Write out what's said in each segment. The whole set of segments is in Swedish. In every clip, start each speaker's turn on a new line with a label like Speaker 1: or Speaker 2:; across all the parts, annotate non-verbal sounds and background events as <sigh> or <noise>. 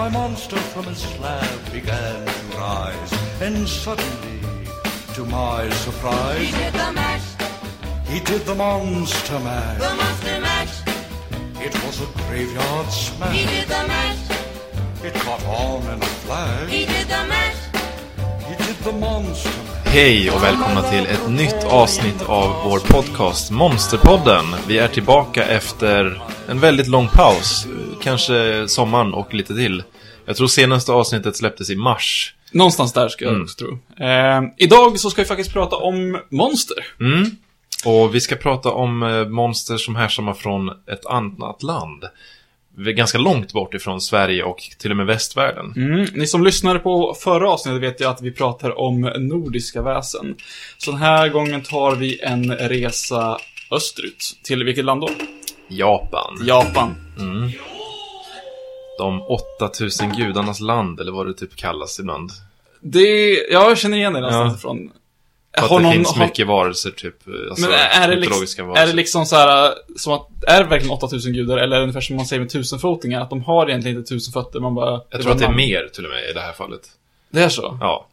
Speaker 1: my monster from his slab began to rise, and suddenly, to my surprise,
Speaker 2: He did the mash,
Speaker 1: he did the monster mash.
Speaker 2: the monster mash.
Speaker 1: It was a graveyard
Speaker 2: He
Speaker 1: smash.
Speaker 2: did the mash,
Speaker 1: It caught on in a flash.
Speaker 2: he did the mash.
Speaker 1: He did the monster mash.
Speaker 3: Hej och välkomna till ett nytt avsnitt av vår podcast Monsterpodden. Vi är tillbaka efter en väldigt lång paus, kanske sommaren och lite till. Jag tror senaste avsnittet släpptes i mars.
Speaker 4: Någonstans där ska jag
Speaker 3: Mm.
Speaker 4: också tro. Eh, idag så ska vi faktiskt prata om monster.
Speaker 3: Mm. Och vi ska prata om eh, monster som härstammar från ett annat land. Ganska långt bort ifrån Sverige och till och med västvärlden.
Speaker 4: Mm. Ni som lyssnade på förra avsnittet vet ju att vi pratar om nordiska väsen. Så den här gången tar vi en resa österut. Till vilket land då?
Speaker 3: Japan.
Speaker 4: Japan.
Speaker 3: Mm. De 8000 gudarnas land, eller vad det typ kallas ibland.
Speaker 4: Det, ja, jag känner igen det någonstans
Speaker 3: Ja.
Speaker 4: ifrån.
Speaker 3: För att
Speaker 4: Har
Speaker 3: det
Speaker 4: någon-
Speaker 3: finns
Speaker 4: har-
Speaker 3: mycket varelser, typ. Alltså,
Speaker 4: Men är det, liksom,
Speaker 3: varelser.
Speaker 4: är det liksom så här, som att, är det verkligen 8000 gudar? Eller är det ungefär som man säger med tusenfotingar? Att de har egentligen inte tusen fötter, man bara...
Speaker 3: Jag tror att det är mer till och med i det här fallet.
Speaker 4: Det är så?
Speaker 3: Ja.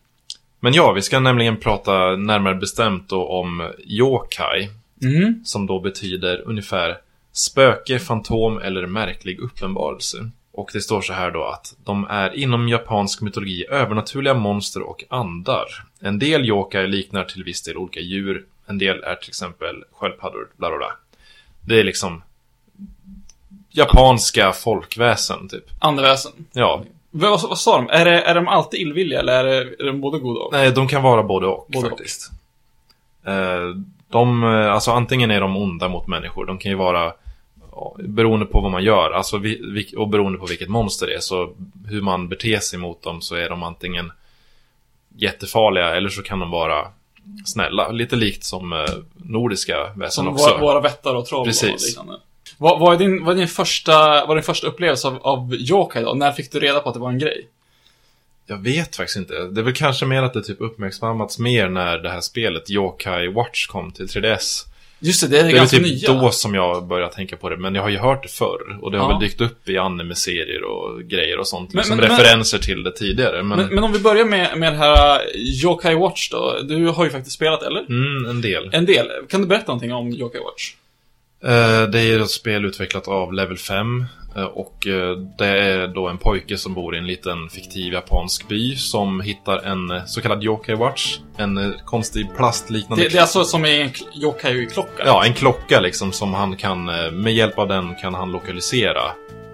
Speaker 3: Men ja, vi ska nämligen prata närmare bestämt då om yokai.
Speaker 4: Mm.
Speaker 3: Som då betyder ungefär spöke, fantom eller märklig uppenbarelse. Och det står så här då att de är inom japansk mytologi övernaturliga monster och andar. En del yokai liknar till viss del olika djur. En del är till exempel sköldpaddor, bla bla bla. Det är liksom japanska folkväsen, typ.
Speaker 4: Andeväsen.
Speaker 3: Ja,
Speaker 4: Vad, vad, vad sa de? Är, det, är de alltid illvilliga eller är, det, är de både goda och?
Speaker 3: Nej, de kan vara både och
Speaker 4: Både och.
Speaker 3: faktiskt. Eh, De, alltså antingen är de onda mot människor, de kan ju vara beroende på vad man gör, alltså och beroende på vilket monster det är, så hur man beter sig mot dem så är de antingen jättefarliga eller så kan de vara snälla. Lite likt som eh, nordiska väsen
Speaker 4: Som
Speaker 3: också.
Speaker 4: våra, våra vättar och troll
Speaker 3: Precis.
Speaker 4: och. Vad, vad, är din, vad är din första, vad din första upplevelse av, av yokai då? När fick du reda på att det var en grej?
Speaker 3: Jag vet faktiskt inte. Det är väl kanske mer att det typ uppmärksammats mer när det här spelet Yokai Watch kom till 3DS.
Speaker 4: Just det, det är,
Speaker 3: Det är
Speaker 4: ganska
Speaker 3: typ
Speaker 4: nya.
Speaker 3: då som jag började tänka på det, men jag har ju hört det förr. Och det har
Speaker 4: Ja.
Speaker 3: väl dykt upp i anime-serier och grejer och sånt.
Speaker 4: Men-
Speaker 3: Liksom
Speaker 4: men- men-
Speaker 3: referenser till det tidigare. Men,
Speaker 4: Men, men om vi börjar med, med det här Yokai Watch då. Du har ju faktiskt spelat, eller?
Speaker 3: mm, en del.
Speaker 4: En del. Kan du berätta någonting om Yokai Watch?
Speaker 3: Eh, det är ett spel utvecklat av Level 5. eh, Och eh, det är då en pojke som bor i en liten fiktiv japansk by som hittar en så kallad Yokai Watch. En konstig plastliknande
Speaker 4: Det, det är alltså som en kl- Yokai-klocka?
Speaker 3: Ja, en klocka liksom som han kan, med hjälp av den kan han lokalisera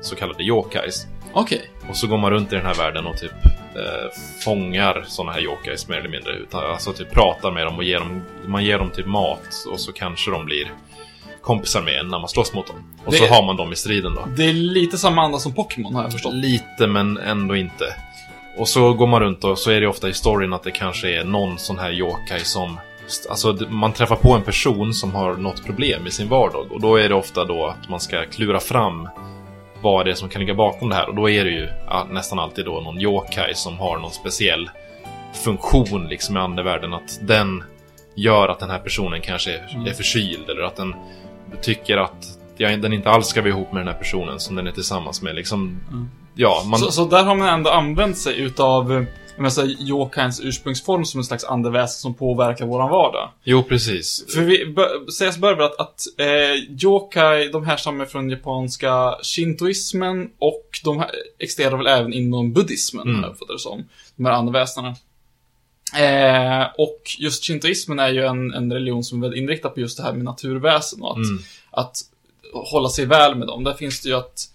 Speaker 3: så kallade yokais.
Speaker 4: Okej.
Speaker 3: Och så går man runt i den här världen och typ eh, fångar sådana här yokais mer eller mindre. Utan, alltså typ pratar med dem och ger dem, man ger dem typ mat och så kanske de blir kompisar med en när man slåss mot dem. Och
Speaker 4: Det-
Speaker 3: så har man dem i striden då.
Speaker 4: Det är lite samma anda som Pokémon har jag förstått.
Speaker 3: Lite, men ändå inte. Och så går man runt och så är det ofta i storyn att det kanske är någon sån här yokai som... Alltså, man träffar på en person som har något problem i sin vardag. Och då är det ofta då att man ska klura fram vad det är som kan ligga bakom det här. Och då är det ju nästan alltid då någon yokai som har någon speciell funktion liksom i andevärlden. Att den gör att den här personen kanske är, är förkyld eller att den tycker att ja, den inte alls ska vara ihop med den här personen som den är tillsammans med. Liksom, Ja, man...
Speaker 4: Så, så där har man ändå använt sig utav eh, jag Yokains ursprungsform som en slags andeväsen som påverkar våran vardag.
Speaker 3: Jo, precis.
Speaker 4: För vi bör, sägs bör väl att, att eh, yokai, de härstammar från japanska shintoismen och de existerar väl även inom buddhismen,
Speaker 3: Mm.
Speaker 4: har jag det som. De här andeväsena. Eh, och just shintoismen är ju en, en religion som är väldigt inriktad på just det här med naturväsen och att,
Speaker 3: Mm.
Speaker 4: att hålla sig väl med dem. Där finns det ju att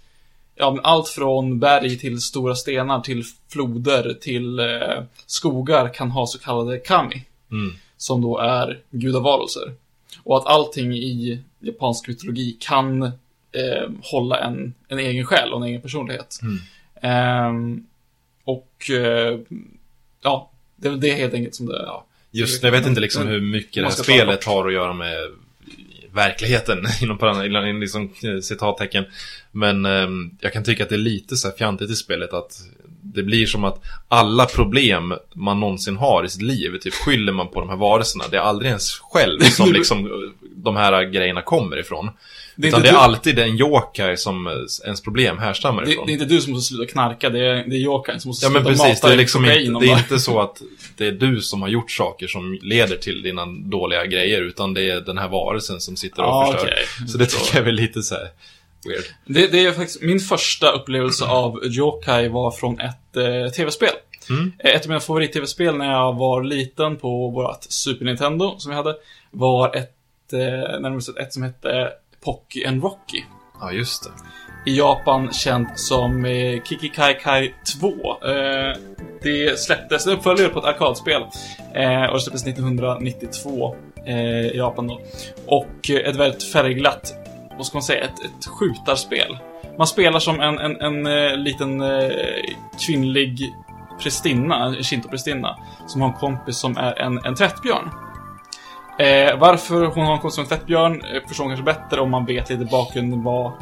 Speaker 4: Ja, allt från berg till stora stenar till floder till eh, skogar kan ha så kallade kami
Speaker 3: Mm.
Speaker 4: som då är gudavarelser. Och att allting i japansk mytologi kan eh, hålla en, en egen själ och en egen personlighet.
Speaker 3: Mm.
Speaker 4: Ehm, och eh, ja, det är det helt enkelt som det är.
Speaker 3: Just jag vet inte liksom hur mycket det här spelet har att göra med verkligheten, <laughs> inom, inom liksom, eh, citattecken. Men ehm, jag kan tycka att det är lite så här fjantigt i spelet att det blir som att alla problem man någonsin har i sitt liv, typ skyller man på de här varelserna. Det är aldrig ens själv som <laughs> liksom de här grejerna kommer ifrån.
Speaker 4: Det är
Speaker 3: Utan det är
Speaker 4: du-
Speaker 3: alltid en yokai som eh, ens problem härstammar
Speaker 4: Det,
Speaker 3: ifrån.
Speaker 4: det är inte du som måste sluta knarka, det är, det är Jokern som måste
Speaker 3: Ja men
Speaker 4: sluta
Speaker 3: precis,
Speaker 4: mata
Speaker 3: det är liksom inte, det är inte så att det är du som har gjort saker som leder till dina dåliga grejer, utan det är den här varelsen som sitter och
Speaker 4: Ja,
Speaker 3: förstör.
Speaker 4: okej.
Speaker 3: Så det tycker jag är väl lite så här weird.
Speaker 4: Det, det är faktiskt, min första upplevelse av Yokai var från ett eh, tv-spel.
Speaker 3: Mm.
Speaker 4: Ett av mina favorit-tv-spel när jag var liten på vårt Super Nintendo, som vi hade, var ett, eh, närmare bestämt ett som hette Pocky and Rocky.
Speaker 3: Ja, just det.
Speaker 4: I Japan känt som eh, Kiki Kai Kai 2. Eh, det släpptes, det uppföljare på ett arkadspel. Eh, och det släpptes 1992 eh, i Japan då. Och eh, ett väldigt färgglatt, vad ska man säga, ett, ett skjutarspel. Man spelar som en, en, en eh, liten eh, kvinnlig prästinna, en shinto-prästinna, som har en kompis som är en, en tvättbjörn. Eh, varför hon har en som en tvättbjörn eh, förstår man kanske bättre om man vet lite bakgrunden vad,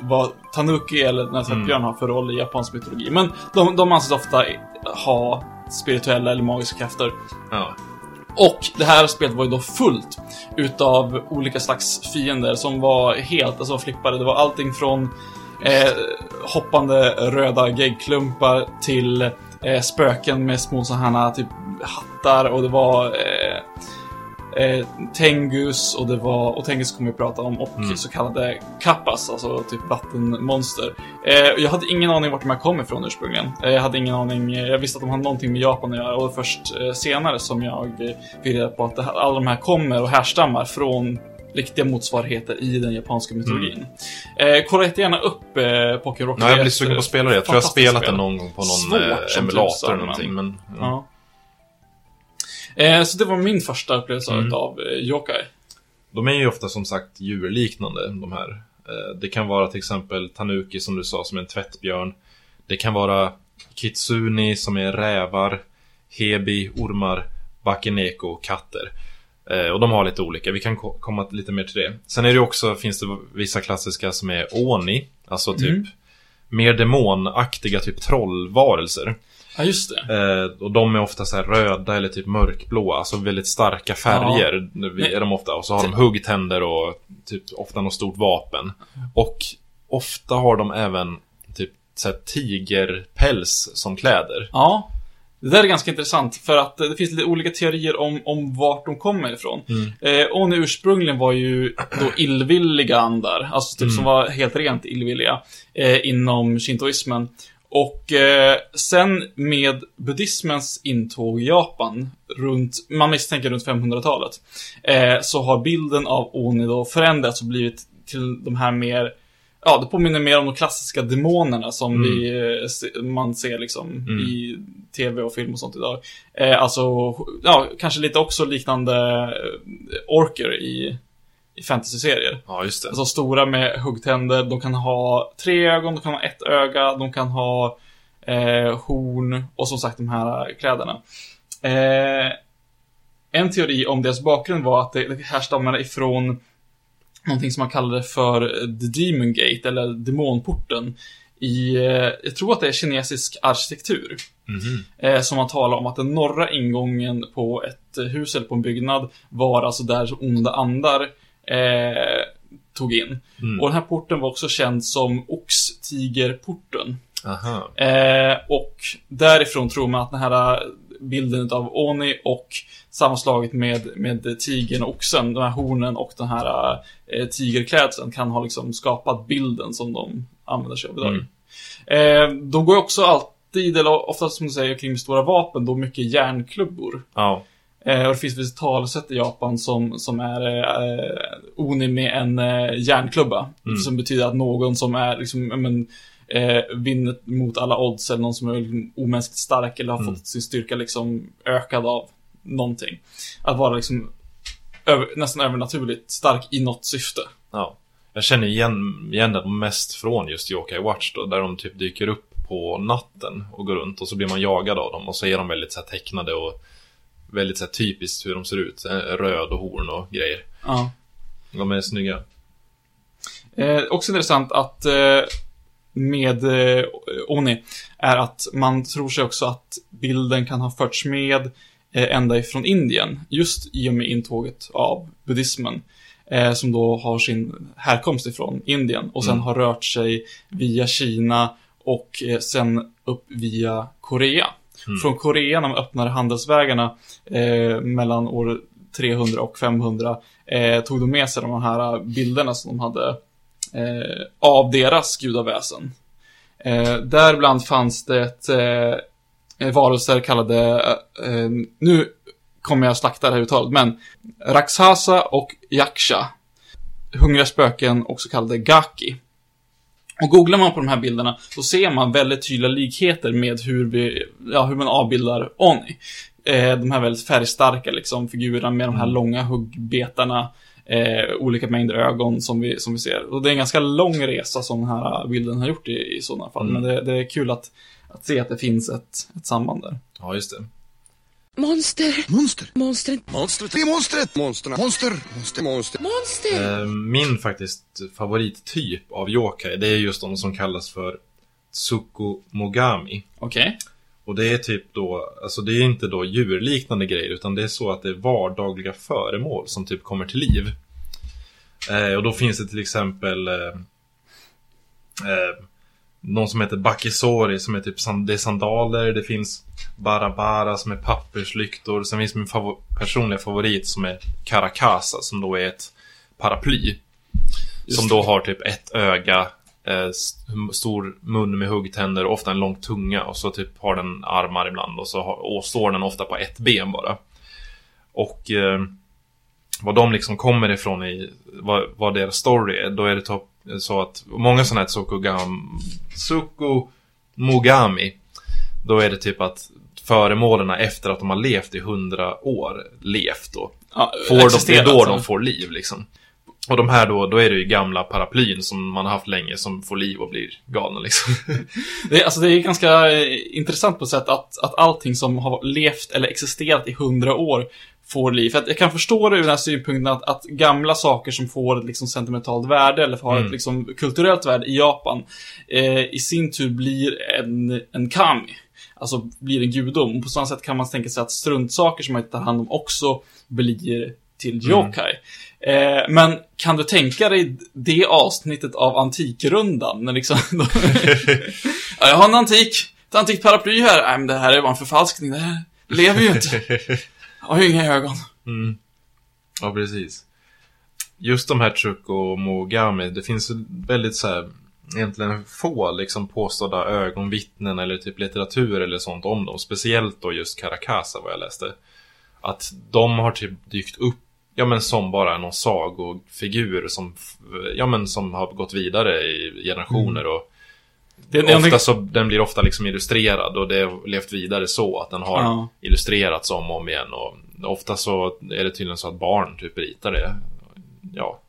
Speaker 4: vad Tanuki eller den här tvättbjörnen har för roll i japansk mytologi. Men de, de anses ofta ha spirituella eller magiska krafter.
Speaker 3: Ja.
Speaker 4: Och det här spelet var ju då fullt utav olika slags fiender som var helt alltså, flippade. Det var allting från eh, hoppande röda geggklumpar till eh, spöken med små sådana här typ hattar och det var eh, Tengus och det var, och Tengus kommer vi prata om, och
Speaker 3: Mm.
Speaker 4: så kallade kappas, alltså typ vattenmonster. Eh, jag hade ingen aning vart de här kom ifrån ursprungligen. Eh, jag hade ingen aning, eh, jag visste att de hade någonting med Japan att göra och det var först eh, senare som jag eh, fick reda på att det alla de här kommer och härstammar från riktiga motsvarigheter i den japanska mytologin. Eh, kolla jättegärna upp eh, Pokémon Rocky.
Speaker 3: Ja, jag blir sugen på att spela det. Jag tror jag har spelat det någon gång på någon
Speaker 4: Svårt
Speaker 3: eh, emulator eller någonting. Men, ja.
Speaker 4: Ja. Eh, så det var min första upplevelse
Speaker 3: Mm.
Speaker 4: av eh, Yokai.
Speaker 3: De är ju ofta som sagt djurliknande, de här. Eh, Det kan vara till exempel Tanuki som du sa, som är en tvättbjörn. Det kan vara Kitsuni som är rävar. Hebi, ormar. Bakeneko, katter. Eh, Och de har lite olika, vi kan ko- komma lite mer till det. Sen är det också, finns det vissa klassiska som är Oni. Alltså typ
Speaker 4: Mm.
Speaker 3: mer demonaktiga, typ trollvarelser.
Speaker 4: Ja, just det.
Speaker 3: Eh, och de är ofta så här röda eller typ mörkblåa, alltså väldigt starka färger
Speaker 4: Nej.
Speaker 3: är de ofta. Och så har de huggtänder och typ ofta något stort vapen. Och ofta har de även typ så tigerpäls som kläder.
Speaker 4: Ja. Det där är ganska intressant för att det finns lite olika teorier om, om vart de kommer ifrån.
Speaker 3: Mm.
Speaker 4: Eh, Oni ursprungligen var ju då illvilliga andar, alltså typ
Speaker 3: Mm.
Speaker 4: som var helt rent illvilliga eh, inom shintoismen. Och eh, sen med buddhismens intåg i Japan, runt, man misstänker runt 500-talet, eh, så har bilden av Oni då förändrats och blivit till de här mer Ja, det påminner mer om de klassiska demonerna som
Speaker 3: Mm.
Speaker 4: vi, eh, man ser liksom
Speaker 3: Mm.
Speaker 4: i tv och film och sånt idag. Eh, alltså, ja, kanske lite också liknande eh, orker i, i fantasy-serier.
Speaker 3: Ja, just det.
Speaker 4: Alltså stora med huggtänder, de kan ha tre ögon, de kan ha ett öga, de kan ha eh, horn och som sagt de här kläderna. Eh, en teori om deras bakgrund var att det, det härstammade ifrån någonting som man kallade för The Demon Gate, eller Demonporten. I, eh, jag tror att det är kinesisk arkitektur.
Speaker 3: Mhm.
Speaker 4: Eh, som man talar om att den norra ingången på ett hus eller på en byggnad var alltså där onda andar eh, tog in.
Speaker 3: Mm.
Speaker 4: Och den här porten var också känd som Oxtigerporten. Eh, och därifrån tror man att den här eh, bilden av Oni och sammanslaget med, med tigern och oxen, de här hornen och den här eh, tigerklädseln kan ha liksom skapat bilden som de använder sig av idag.
Speaker 3: Mm.
Speaker 4: Eh, de går ju också alltid, eller oftast som du säger, kring stora vapen, då mycket järnklubbor.
Speaker 3: Ja.
Speaker 4: Eh, och det finns vissa talesätt i Japan som, som är eh, Oni med en eh, järnklubba.
Speaker 3: Mm.
Speaker 4: Som betyder att någon som är liksom, men, eh, vinner mot alla odds eller någon som är liksom omänskligt stark eller har
Speaker 3: Mm.
Speaker 4: fått sin styrka liksom ökad av någonting. Att vara liksom över, nästan övernaturligt stark i något syfte.
Speaker 3: ja. Jag känner igen, igen dem mest från just Yokai Watch då, där de typ dyker upp på natten och går runt och så blir man jagad av dem och så är de väldigt så här tecknade och väldigt så här typiskt hur de ser ut. Röd och horn och grejer.
Speaker 4: Ja.
Speaker 3: De är snygga.
Speaker 4: Eh, också intressant att eh, med eh, Oni är att man tror sig också att bilden kan ha förts med eh, ända ifrån Indien, just i och med intåget av buddhismen, eh, som då har sin härkomst ifrån Indien och sen
Speaker 3: Mm.
Speaker 4: har rört sig via Kina och eh, sen upp via Korea.
Speaker 3: Mm.
Speaker 4: Från Korea, när man öppnade handelsvägarna eh, mellan år 300 och 500, eh, tog de med sig de här bilderna som de hade eh, av deras gudaväsen. Eh, däribland fanns det ett, eh, varelser kallade, eh, eh, nu kommer jag slakta det här uttalet, men Raksasa och Yaksha. Hungriga spöken, också kallade Gaki. Och googlar man på de här bilderna så ser man väldigt tydliga likheter med hur, vi, ja, hur man avbildar Oni. Eh, de här väldigt färgstarka liksom, figurerna med de här långa huggbetarna, eh, olika mängder ögon som vi, som vi ser. Och det är en ganska lång resa som den här bilden har gjort i, i sådana fall.
Speaker 3: Mm.
Speaker 4: Men det, det är kul att, att se att det finns ett, ett samband där.
Speaker 3: Ja, just det.
Speaker 5: Monster.
Speaker 6: Monster.
Speaker 5: Monster.
Speaker 6: Monstret. Det är monstret. Monsterna. Monster. Monster. Monster.
Speaker 5: Monster.
Speaker 3: Eh, Min faktiskt favorittyp av yokai, det är just de som kallas för Tsukumogami.
Speaker 4: Okej.
Speaker 3: Och det är typ då, alltså det är inte då djurliknande grejer utan det är så att det är vardagliga föremål som typ kommer till liv. Eh, och då finns det till exempel eh, eh, någon som heter Bakisori som är typ det är sandaler, det finns Barabara som är papperslyktor, sen finns min favor- personliga favorit som är Karakasa som då är ett paraply.
Speaker 4: Just
Speaker 3: som
Speaker 4: det.
Speaker 3: då har typ ett öga, eh, st- stor mun med huggtänder och ofta en lång tunga och så typ har den armar ibland och så har, och står den ofta på ett ben bara. Och eh, vad de liksom kommer ifrån i, vad, vad deras story är, då är det top, så att många sådana här Tsukugam, Tsukumogami, då är det typ att föremålen efter att de har levt i hundra år, levt då,
Speaker 4: Ja,
Speaker 3: får de, det är då de får liv liksom. Och de här då, då är det ju gamla paraplyn som man har haft länge som får liv och blir galna liksom. <laughs>
Speaker 4: Det, är- alltså det är ganska eh, intressant på ett sätt att, att allting som har levt eller existerat i hundra år får liv. För att jag kan förstå det ur den här synpunkten att, att gamla saker som får ett liksom sentimentalt värde eller har
Speaker 3: Mm.
Speaker 4: ett liksom kulturellt värde i Japan eh, i sin tur blir en, en kami. Alltså blir en gudom. Och på samma sätt kan man tänka sig att struntsaker som man inte tar hand om också blir till yokai. Eh, men kan du tänka dig det avsnittet av Antikrundan? När liksom, <laughs> ja, jag har en antik, ett antikt paraply här. Nej, men det här är bara en förfalskning. Det här lever ju inte. <laughs> Har ju inga ögon.
Speaker 3: Mm. Ja, precis. Just de här Truck och Mogami, det finns väldigt så här, egentligen få liksom påstådda ögonvittnen eller typ litteratur eller sånt om dem. Speciellt då just Karakasa vad jag läste. Att de har typ dykt upp, ja men som bara någon sagofigur som, ja men som har gått vidare i generationer och
Speaker 4: Det någonting-
Speaker 3: Ofta så, den blir ofta liksom illustrerad och det har levt vidare så att den har
Speaker 4: Ja.
Speaker 3: illustrerats om och om igen och ofta så är det tydligen så att barn typ ritar det. Ja,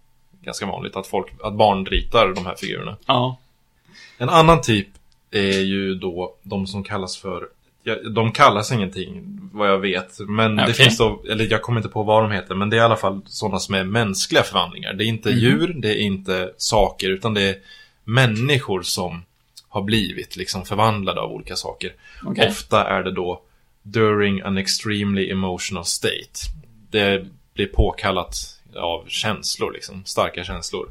Speaker 3: ganska vanligt att folk, att barn ritar de här figurerna.
Speaker 4: Ja.
Speaker 3: En annan typ är ju då de som kallas för de kallas ingenting vad jag vet. Men det
Speaker 4: Okej.
Speaker 3: finns då, eller jag kommer inte på vad de heter, men det är i alla fall sådana som är mänskliga förvandlingar. Det är inte
Speaker 4: Mhm.
Speaker 3: djur, det är inte saker, utan det är människor som har blivit liksom förvandlade av olika saker.
Speaker 4: Okej.
Speaker 3: Ofta är det då during an extremely emotional state. Det blir påkallat av känslor, liksom. Starka känslor.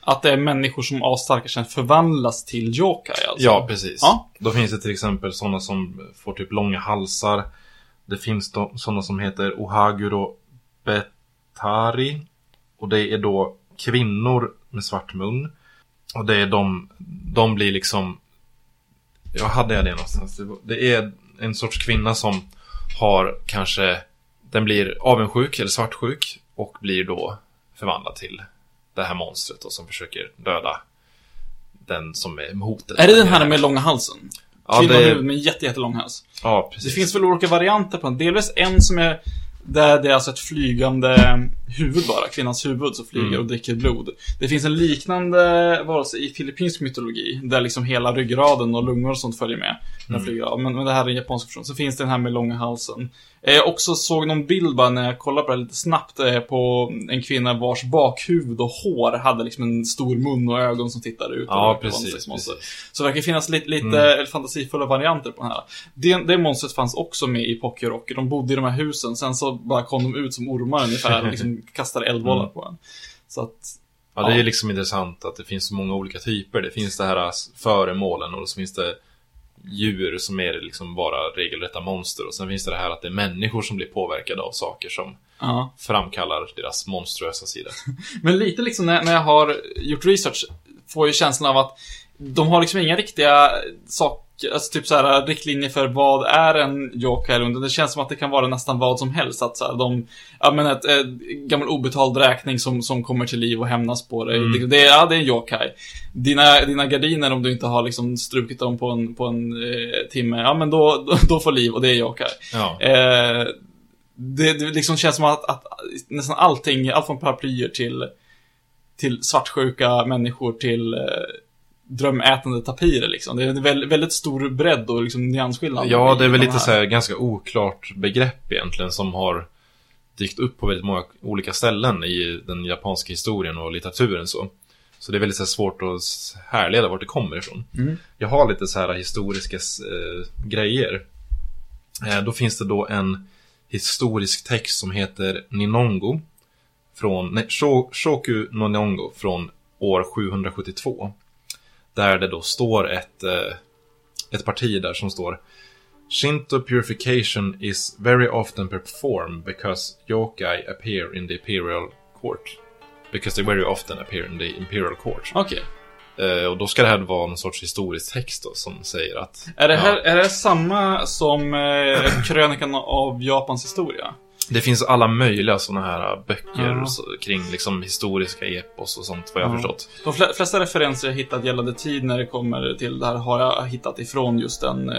Speaker 4: Att det är människor som av starka känslor förvandlas till yokai alltså.
Speaker 3: Ja, precis.
Speaker 4: Ja.
Speaker 3: Då finns det till exempel sådana som får typ långa halsar. Det finns sådana som heter Ohaguro Betari. Och det är då kvinnor med svart mun. Och det är de, de blir liksom... Jag hade jag det någonstans? Det Det är en sorts kvinna som har kanske... Den blir avundsjuk eller svartsjuk och blir då förvandlad till det här monstret och som försöker döda den som är hotet.
Speaker 4: Är det den här med långa halsen?
Speaker 3: Ja,
Speaker 4: Kvinnan
Speaker 3: det-
Speaker 4: med- jätte, jättelång hals.
Speaker 3: Ja,
Speaker 4: Det
Speaker 3: precis.
Speaker 4: finns väl olika varianter på den. Delvis en som är Där det är alltså ett flygande huvud bara, kvinnans huvud som flyger
Speaker 3: Mm.
Speaker 4: och dricker blod. Det finns en liknande varelse i filippinsk mytologi, där liksom hela ryggraden och lungor och sånt följer med. När
Speaker 3: Mm.
Speaker 4: flyger av. Men, men det här är en japansk version. Så finns det den här med långa halsen. Eh, också såg någon bild bara när jag kollade på det lite snabbt eh, på en kvinna vars bakhuvud och hår hade liksom en stor mun och ögon som tittade ut.
Speaker 3: Ja, precis, precis.
Speaker 4: Så det verkar finnas lite, lite
Speaker 3: Mm.
Speaker 4: fantasifulla varianter på den här. Det, det monstret fanns också med i Pocky Rocky. De bodde i de här husen, sen så bara kom de ut som ormar ungefär och liksom <laughs> kastade eldbollar
Speaker 3: Mm.
Speaker 4: på en. Så att,
Speaker 3: Ja, det är
Speaker 4: Ja.
Speaker 3: liksom intressant att det finns så många olika typer. Det finns det här s- föremålen och så finns det djur som är liksom bara regelrätta monster. Och sen finns det det här att det är människor som blir påverkade av saker som
Speaker 4: ja.
Speaker 3: framkallar deras monstruösa sida. <laughs>
Speaker 4: Men lite liksom när, när jag har gjort research får jag känslan av att de har liksom inga riktiga saker, alltså typ så här riktlinjer för vad är en inte. Det känns som att det kan vara nästan vad som helst. Att så här, de, ja men ett, ett gammal obetald räkning som, som kommer till liv och hämnas på dig.
Speaker 3: Mm.
Speaker 4: Det, det, ja, det är en yokai. Dina, dina gardiner, om du inte har liksom strukit dem på en, på en eh, timme, ja men då, då, då får liv och det är yokai.
Speaker 3: Ja,
Speaker 4: Eh, det, det liksom känns som att, att nästan allting, allt från paraplyer till, till svartsjuka människor till eh, drömätande tapirer liksom. Det är en väldigt, stor bredd och liksom nyansskillnad.
Speaker 3: ja det är väl
Speaker 4: de
Speaker 3: lite så här ganska oklart begrepp egentligen som har dykt upp på väldigt många olika ställen i den japanska historien och litteraturen så. Så det är väldigt så här svårt att härleda vart det kommer ifrån.
Speaker 4: Mm.
Speaker 3: Jag har lite så här historiska eh, grejer. Eh, då finns det då en historisk text som heter Ninongo. Från, nej, Sho- Shoku no Ninongo från år 772. Där det då står ett, eh, ett parti där som står Shinto purification is very often performed because yokai appear in the imperial court. Because they very often appear in the imperial court.
Speaker 4: Okej.
Speaker 3: Eh, och då ska det här vara någon sorts historisk text då, som säger att...
Speaker 4: Är det här
Speaker 3: ja,
Speaker 4: är det samma som eh, krönikan av Japans historia?
Speaker 3: Det finns alla möjliga sådana här böcker
Speaker 4: Ja.
Speaker 3: så, kring liksom historiska epos och sånt, vad jag
Speaker 4: Ja.
Speaker 3: förstått.
Speaker 4: De fle- flesta referenser jag hittat gällande tid när det kommer till det här har jag hittat ifrån just den, eh,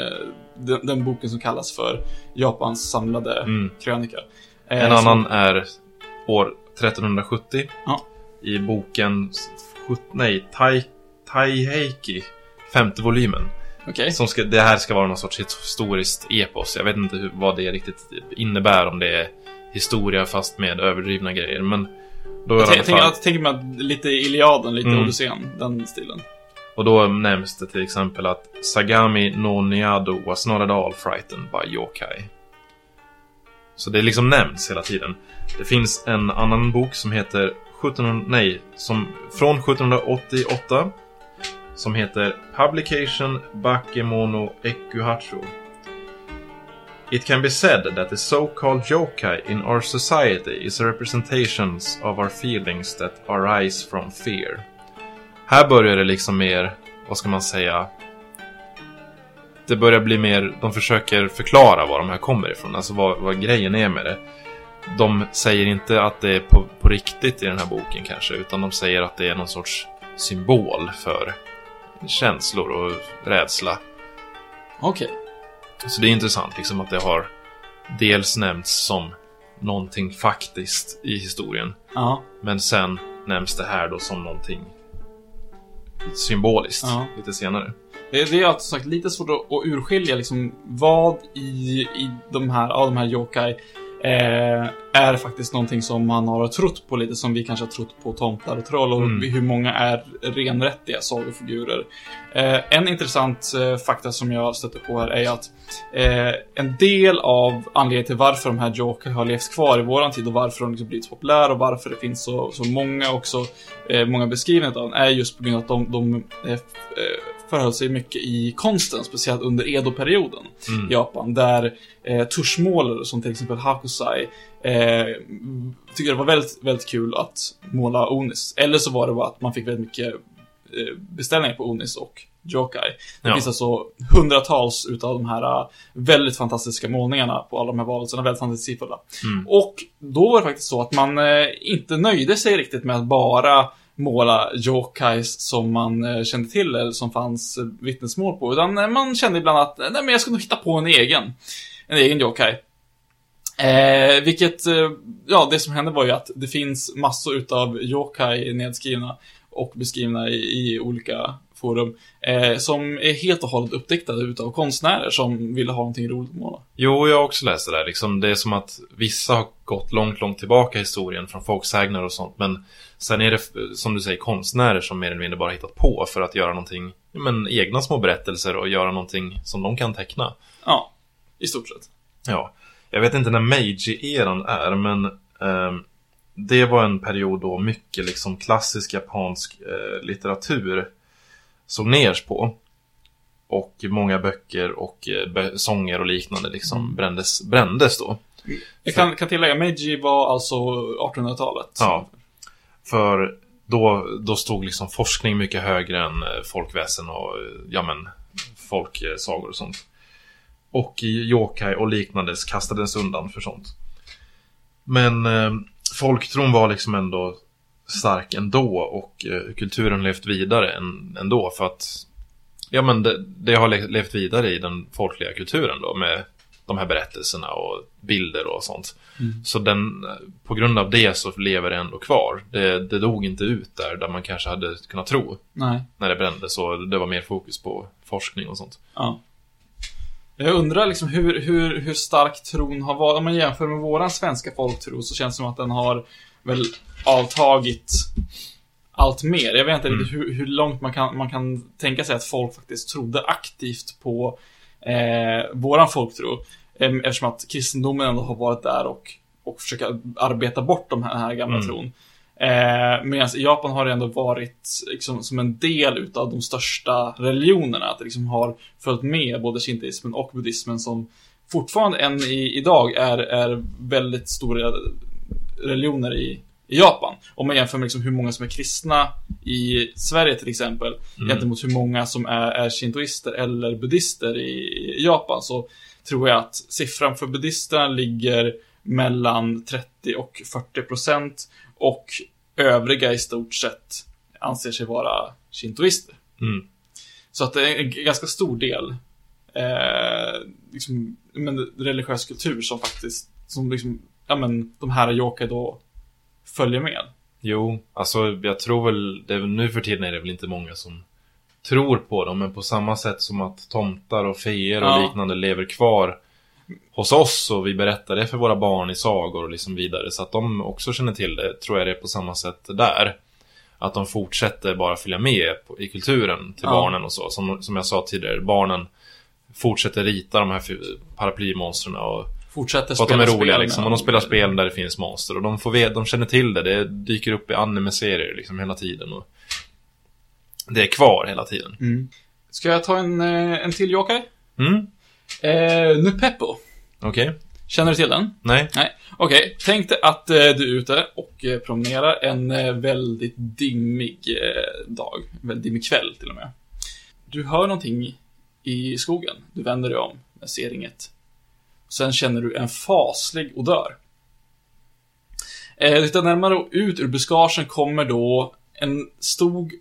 Speaker 4: den, den boken som kallas för Japans samlade
Speaker 3: Mm.
Speaker 4: krönika. Eh,
Speaker 3: En
Speaker 4: som-
Speaker 3: annan är år 1370.
Speaker 4: Ja.
Speaker 3: I boken, nej, tai, Taiheiki, femte volymen.
Speaker 4: Okej.
Speaker 3: Som ska, det här ska vara någon sorts historiskt epos. Jag vet inte hur, vad det riktigt innebär, om det är historia fast med överdrivna grejer. Men då
Speaker 4: Jag, tänker- tänker-
Speaker 3: fall,
Speaker 4: jag tänker mig att lite Iliaden, lite
Speaker 3: Mm.
Speaker 4: Odysseen, den stilen.
Speaker 3: och då nämns det till exempel att Sagami no Niado was not at all frightened by yokai. Så det liksom nämns hela tiden. Det finns en annan bok som heter 1700, nej, som, från 1788 som heter Publication Bakemono Ekuhacho. It can be said that the so-called yokai in our society is representations of our feelings that arise from fear. Här börjar det liksom mer, vad ska man säga? Det börjar bli mer, de försöker förklara var de här kommer ifrån, alltså vad, vad grejen är med det. De säger inte att det är på, på riktigt i den här boken kanske, utan de säger att det är någon sorts symbol för känslor och rädsla.
Speaker 4: Okej.
Speaker 3: Så det är intressant liksom att det har dels nämnts som någonting faktiskt i historien,
Speaker 4: Ja.
Speaker 3: men sen nämns det här då som någonting symboliskt
Speaker 4: Ja.
Speaker 3: lite senare.
Speaker 4: Det, det är alltså sagt lite svårt att, att urskilja liksom vad i, i de här, av de här yokai eh, är faktiskt någonting som man har trott på lite som vi kanske har trott på tomtar och troll och
Speaker 3: Mm.
Speaker 4: hur många är renrättiga sagofigurer. Eh, en intressant eh, fakta som jag stötte på här är att eh, en del av anledningen till varför de här yokai har levt kvar i våran tid och varför de liksom blivit populära och varför det finns så, så många också, eh, många beskrivningar av dem är just på grund av att de, de förhöll sig mycket i konsten, speciellt under Edo-perioden
Speaker 3: Mm.
Speaker 4: i Japan, där eh, tuschmålare som till exempel Hakusai eh, tyckte det var väldigt, väldigt kul att måla Onis. Eller så var det bara att man fick väldigt mycket eh, beställningar på Onis och Jokai. Det
Speaker 3: Ja.
Speaker 4: finns alltså hundratals utav de här eh, väldigt fantastiska målningarna på alla de här varelserna, väldigt fantasifulla.
Speaker 3: Mm.
Speaker 4: Och då var det faktiskt så att man eh, inte nöjde sig riktigt med att bara måla jokais som man eh, kände till eller som fanns eh, vittnesmål på. Utan eh, man kände ibland att, nej men jag ska nog hitta på en egen. En egen yokai. Eh, vilket, ja, det som hände var ju att det finns massor utav yokai nedskrivna och beskrivna i, i olika forum. Eh, som är helt och hållet uppdiktade utav konstnärer som ville ha någonting roligt att måla.
Speaker 3: Jo, jag har också läst det där. Liksom, det är som att vissa har gått långt, långt tillbaka i historien från folksägner och sånt. Men sen är det, som du säger, konstnärer som mer eller mindre bara hittat på för att göra någonting, men egna små berättelser och göra någonting som de kan teckna.
Speaker 4: Ja, i stort sett.
Speaker 3: Ja, jag vet inte när Meiji-eran är, men ehm, det var en period då mycket liksom klassisk japansk eh, litteratur såg ners på. Och många böcker och eh, sånger och liknande liksom brändes, brändes då.
Speaker 4: Jag kan, kan tillägga, Meiji var alltså 1800-talet.
Speaker 3: Ja. För då, då stod liksom forskning mycket högre än eh, folkväsen och eh, ja men folksagor eh, och sånt. Och yokai och liknande kastades undan för sånt. Men eh, folktron var liksom ändå stark ändå och eh, kulturen levt vidare än, ändå för att Ja men det, det har levt vidare i den folkliga kulturen då med de här berättelserna och bilder och sånt. Så den, på grund av det så lever det ändå kvar. Det, det dog inte ut där, där man kanske hade kunnat tro
Speaker 4: Nej.
Speaker 3: när det brändes. Så det var mer fokus på forskning och sånt.
Speaker 4: Ja. Jag undrar liksom hur, hur, hur stark tron har varit. Om man jämför med våran svenska folktro så känns det som att den har väl avtagit allt mer. Jag vet inte riktigt hur, hur långt man kan, man kan tänka sig att folk faktiskt trodde aktivt på eh, våran folktro. Eh, eftersom att kristendomen ändå har varit där och, och försöka arbeta bort de här, den här gamla
Speaker 3: Mm.
Speaker 4: tron. Eh, Medan i Japan har det ändå varit liksom, som en del utav de största religionerna. Att det liksom har följt med både shintoismen och buddhismen som fortfarande än i, idag är, är väldigt stora religioner i, i Japan. Om man jämför med liksom hur många som är kristna i Sverige till exempel gentemot hur många som är, är shintoister eller buddister i, i Japan så tror jag att siffran för buddisterna ligger mellan 30 och 40 procent och övriga i stort sett anser sig vara shintoister.
Speaker 3: Mm.
Speaker 4: Så att det är en ganska stor del eh, liksom, men, religiös kultur som faktiskt, som liksom, ja men, de här yokai då följer med.
Speaker 3: Jo, alltså jag tror väl, det, nu för tiden är det väl inte många som tror på dem, men på samma sätt som att tomtar och feer och
Speaker 4: Ja.
Speaker 3: liknande lever kvar hos oss och vi berättar det för våra barn i sagor och liksom vidare, så att de också känner till det, tror jag det är på samma sätt där. Att de fortsätter bara följa med i kulturen till
Speaker 4: Ja.
Speaker 3: barnen och så. Som, som jag sa tidigare, barnen fortsätter rita de här paraplymonstren och
Speaker 4: Fortsätter
Speaker 3: för att de är
Speaker 4: spela
Speaker 3: roliga
Speaker 4: spel
Speaker 3: liksom. Och de spelar spel där det finns monster. Och de, får de känner till det. Det dyker upp i anime-serier liksom hela tiden. Och det är kvar hela tiden.
Speaker 4: Mm. Ska jag ta en, eh, en till yokai?
Speaker 3: Mm,
Speaker 4: Eh, Nupeppo.
Speaker 3: okej.
Speaker 4: Känner du till den?
Speaker 3: Nej.
Speaker 4: Nej. Okej, tänk dig att eh, du är ute och eh, promenerar en eh, väldigt dimmig eh, dag. En väldigt dimmig kväll till och med. Du hör någonting i skogen. Du vänder dig om, men ser inget. Sen känner du en faslig odör. Eh, tittar närmare ut ur buskagen kommer då en stor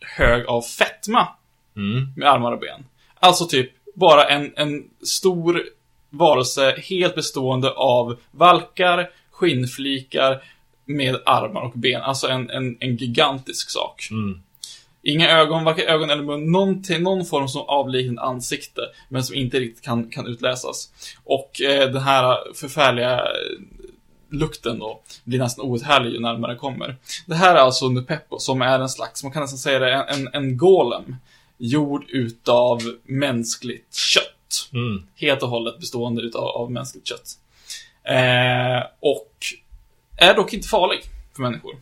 Speaker 4: hög av fetma
Speaker 3: Mm,
Speaker 4: med armar och ben. Alltså typ bara en, en stor varelse helt bestående av valkar, skinnflikar med armar och ben. Alltså en, en, en gigantisk sak.
Speaker 3: mm,
Speaker 4: Inga ögon, varken ögon eller mun. Någonting, någon form som avliknande ansikte, men som inte riktigt kan, kan utläsas. Och eh, den här förfärliga lukten då blir nästan outhärdlig ju närmare kommer. Det här är alltså Nupeppo, som är en slags, man kan nästan säga det, en, en, en golem. Gjord utav mänskligt kött.
Speaker 3: mm.
Speaker 4: Helt och hållet bestående utav av mänskligt kött. Eh, och är dock inte farlig för människor.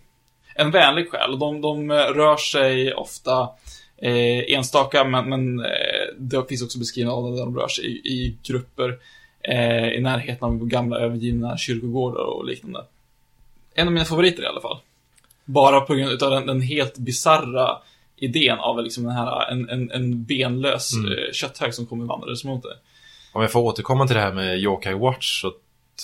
Speaker 4: En vänlig själ. De, de eh, rör sig ofta eh, enstaka, men, men eh, det finns också beskrivna av där de rör sig i, i grupper eh, i närheten av gamla övergivna kyrkogårdar och liknande. En av mina favoriter i alla fall. Bara på grund av den, den helt bizarra idén av liksom den här, en, en, en benlös
Speaker 3: Mm.
Speaker 4: eh, kötthög som kommer vandrandes mot dig.
Speaker 3: Om jag får återkomma till det här med Yokai Watch så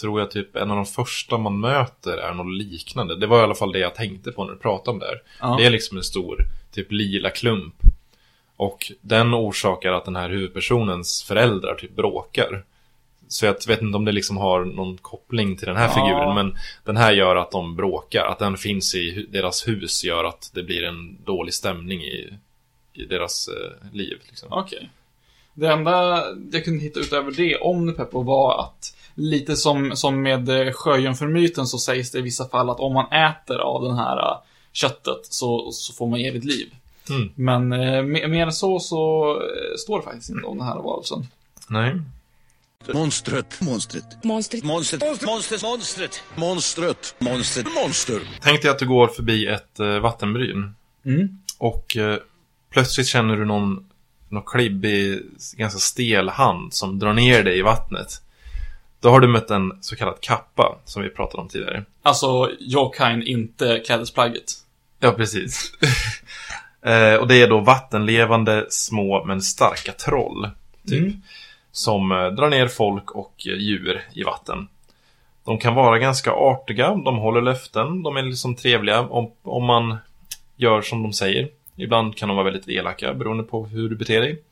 Speaker 3: tror jag typ en av de första man möter är något liknande. Det var i alla fall det jag tänkte på när du pratade om det här.
Speaker 4: Ja.
Speaker 3: Det är liksom en stor, typ lila klump. Och den orsakar att den här huvudpersonens föräldrar typ bråkar. Så jag vet inte om det liksom har någon koppling till den här
Speaker 4: Ja.
Speaker 3: figuren. Men den här gör att de bråkar. Att den finns i deras hus gör att det blir en dålig stämning i, i deras eh, liv. Liksom.
Speaker 4: Okej. Det enda jag kunde hitta utöver det om Peppo var att lite som, som med eh, sjöjungfrumyten så sägs det i vissa fall att om man äter av den här eh, köttet så, så får man evigt liv.
Speaker 3: Mm.
Speaker 4: Men eh, mer, än så så eh, står det faktiskt inte om den här varelsen.
Speaker 3: Nej.
Speaker 6: Monstret. Monstret.
Speaker 2: Monstret.
Speaker 6: Monstret. Monstret. Monstret. Monstret. Monstret. Monster.
Speaker 3: Tänk dig att du går förbi ett eh, vattenbryn.
Speaker 4: Mm.
Speaker 3: Och eh, plötsligt känner du någon, någon klibbig, ganska stel hand som drar ner dig i vattnet. Då har du mött en så kallad kappa, som vi pratade om tidigare.
Speaker 4: Alltså, Jokain, inte klädesplagget.
Speaker 3: Ja, precis. <laughs> eh, och det är då vattenlevande, små men starka troll. Typ.
Speaker 4: Mm.
Speaker 3: Som eh, drar ner folk och eh, djur i vatten. De kan vara ganska artiga, de håller löften, de är liksom trevliga om, om man gör som de säger. Ibland kan de vara väldigt elaka beroende på hur du beter dig.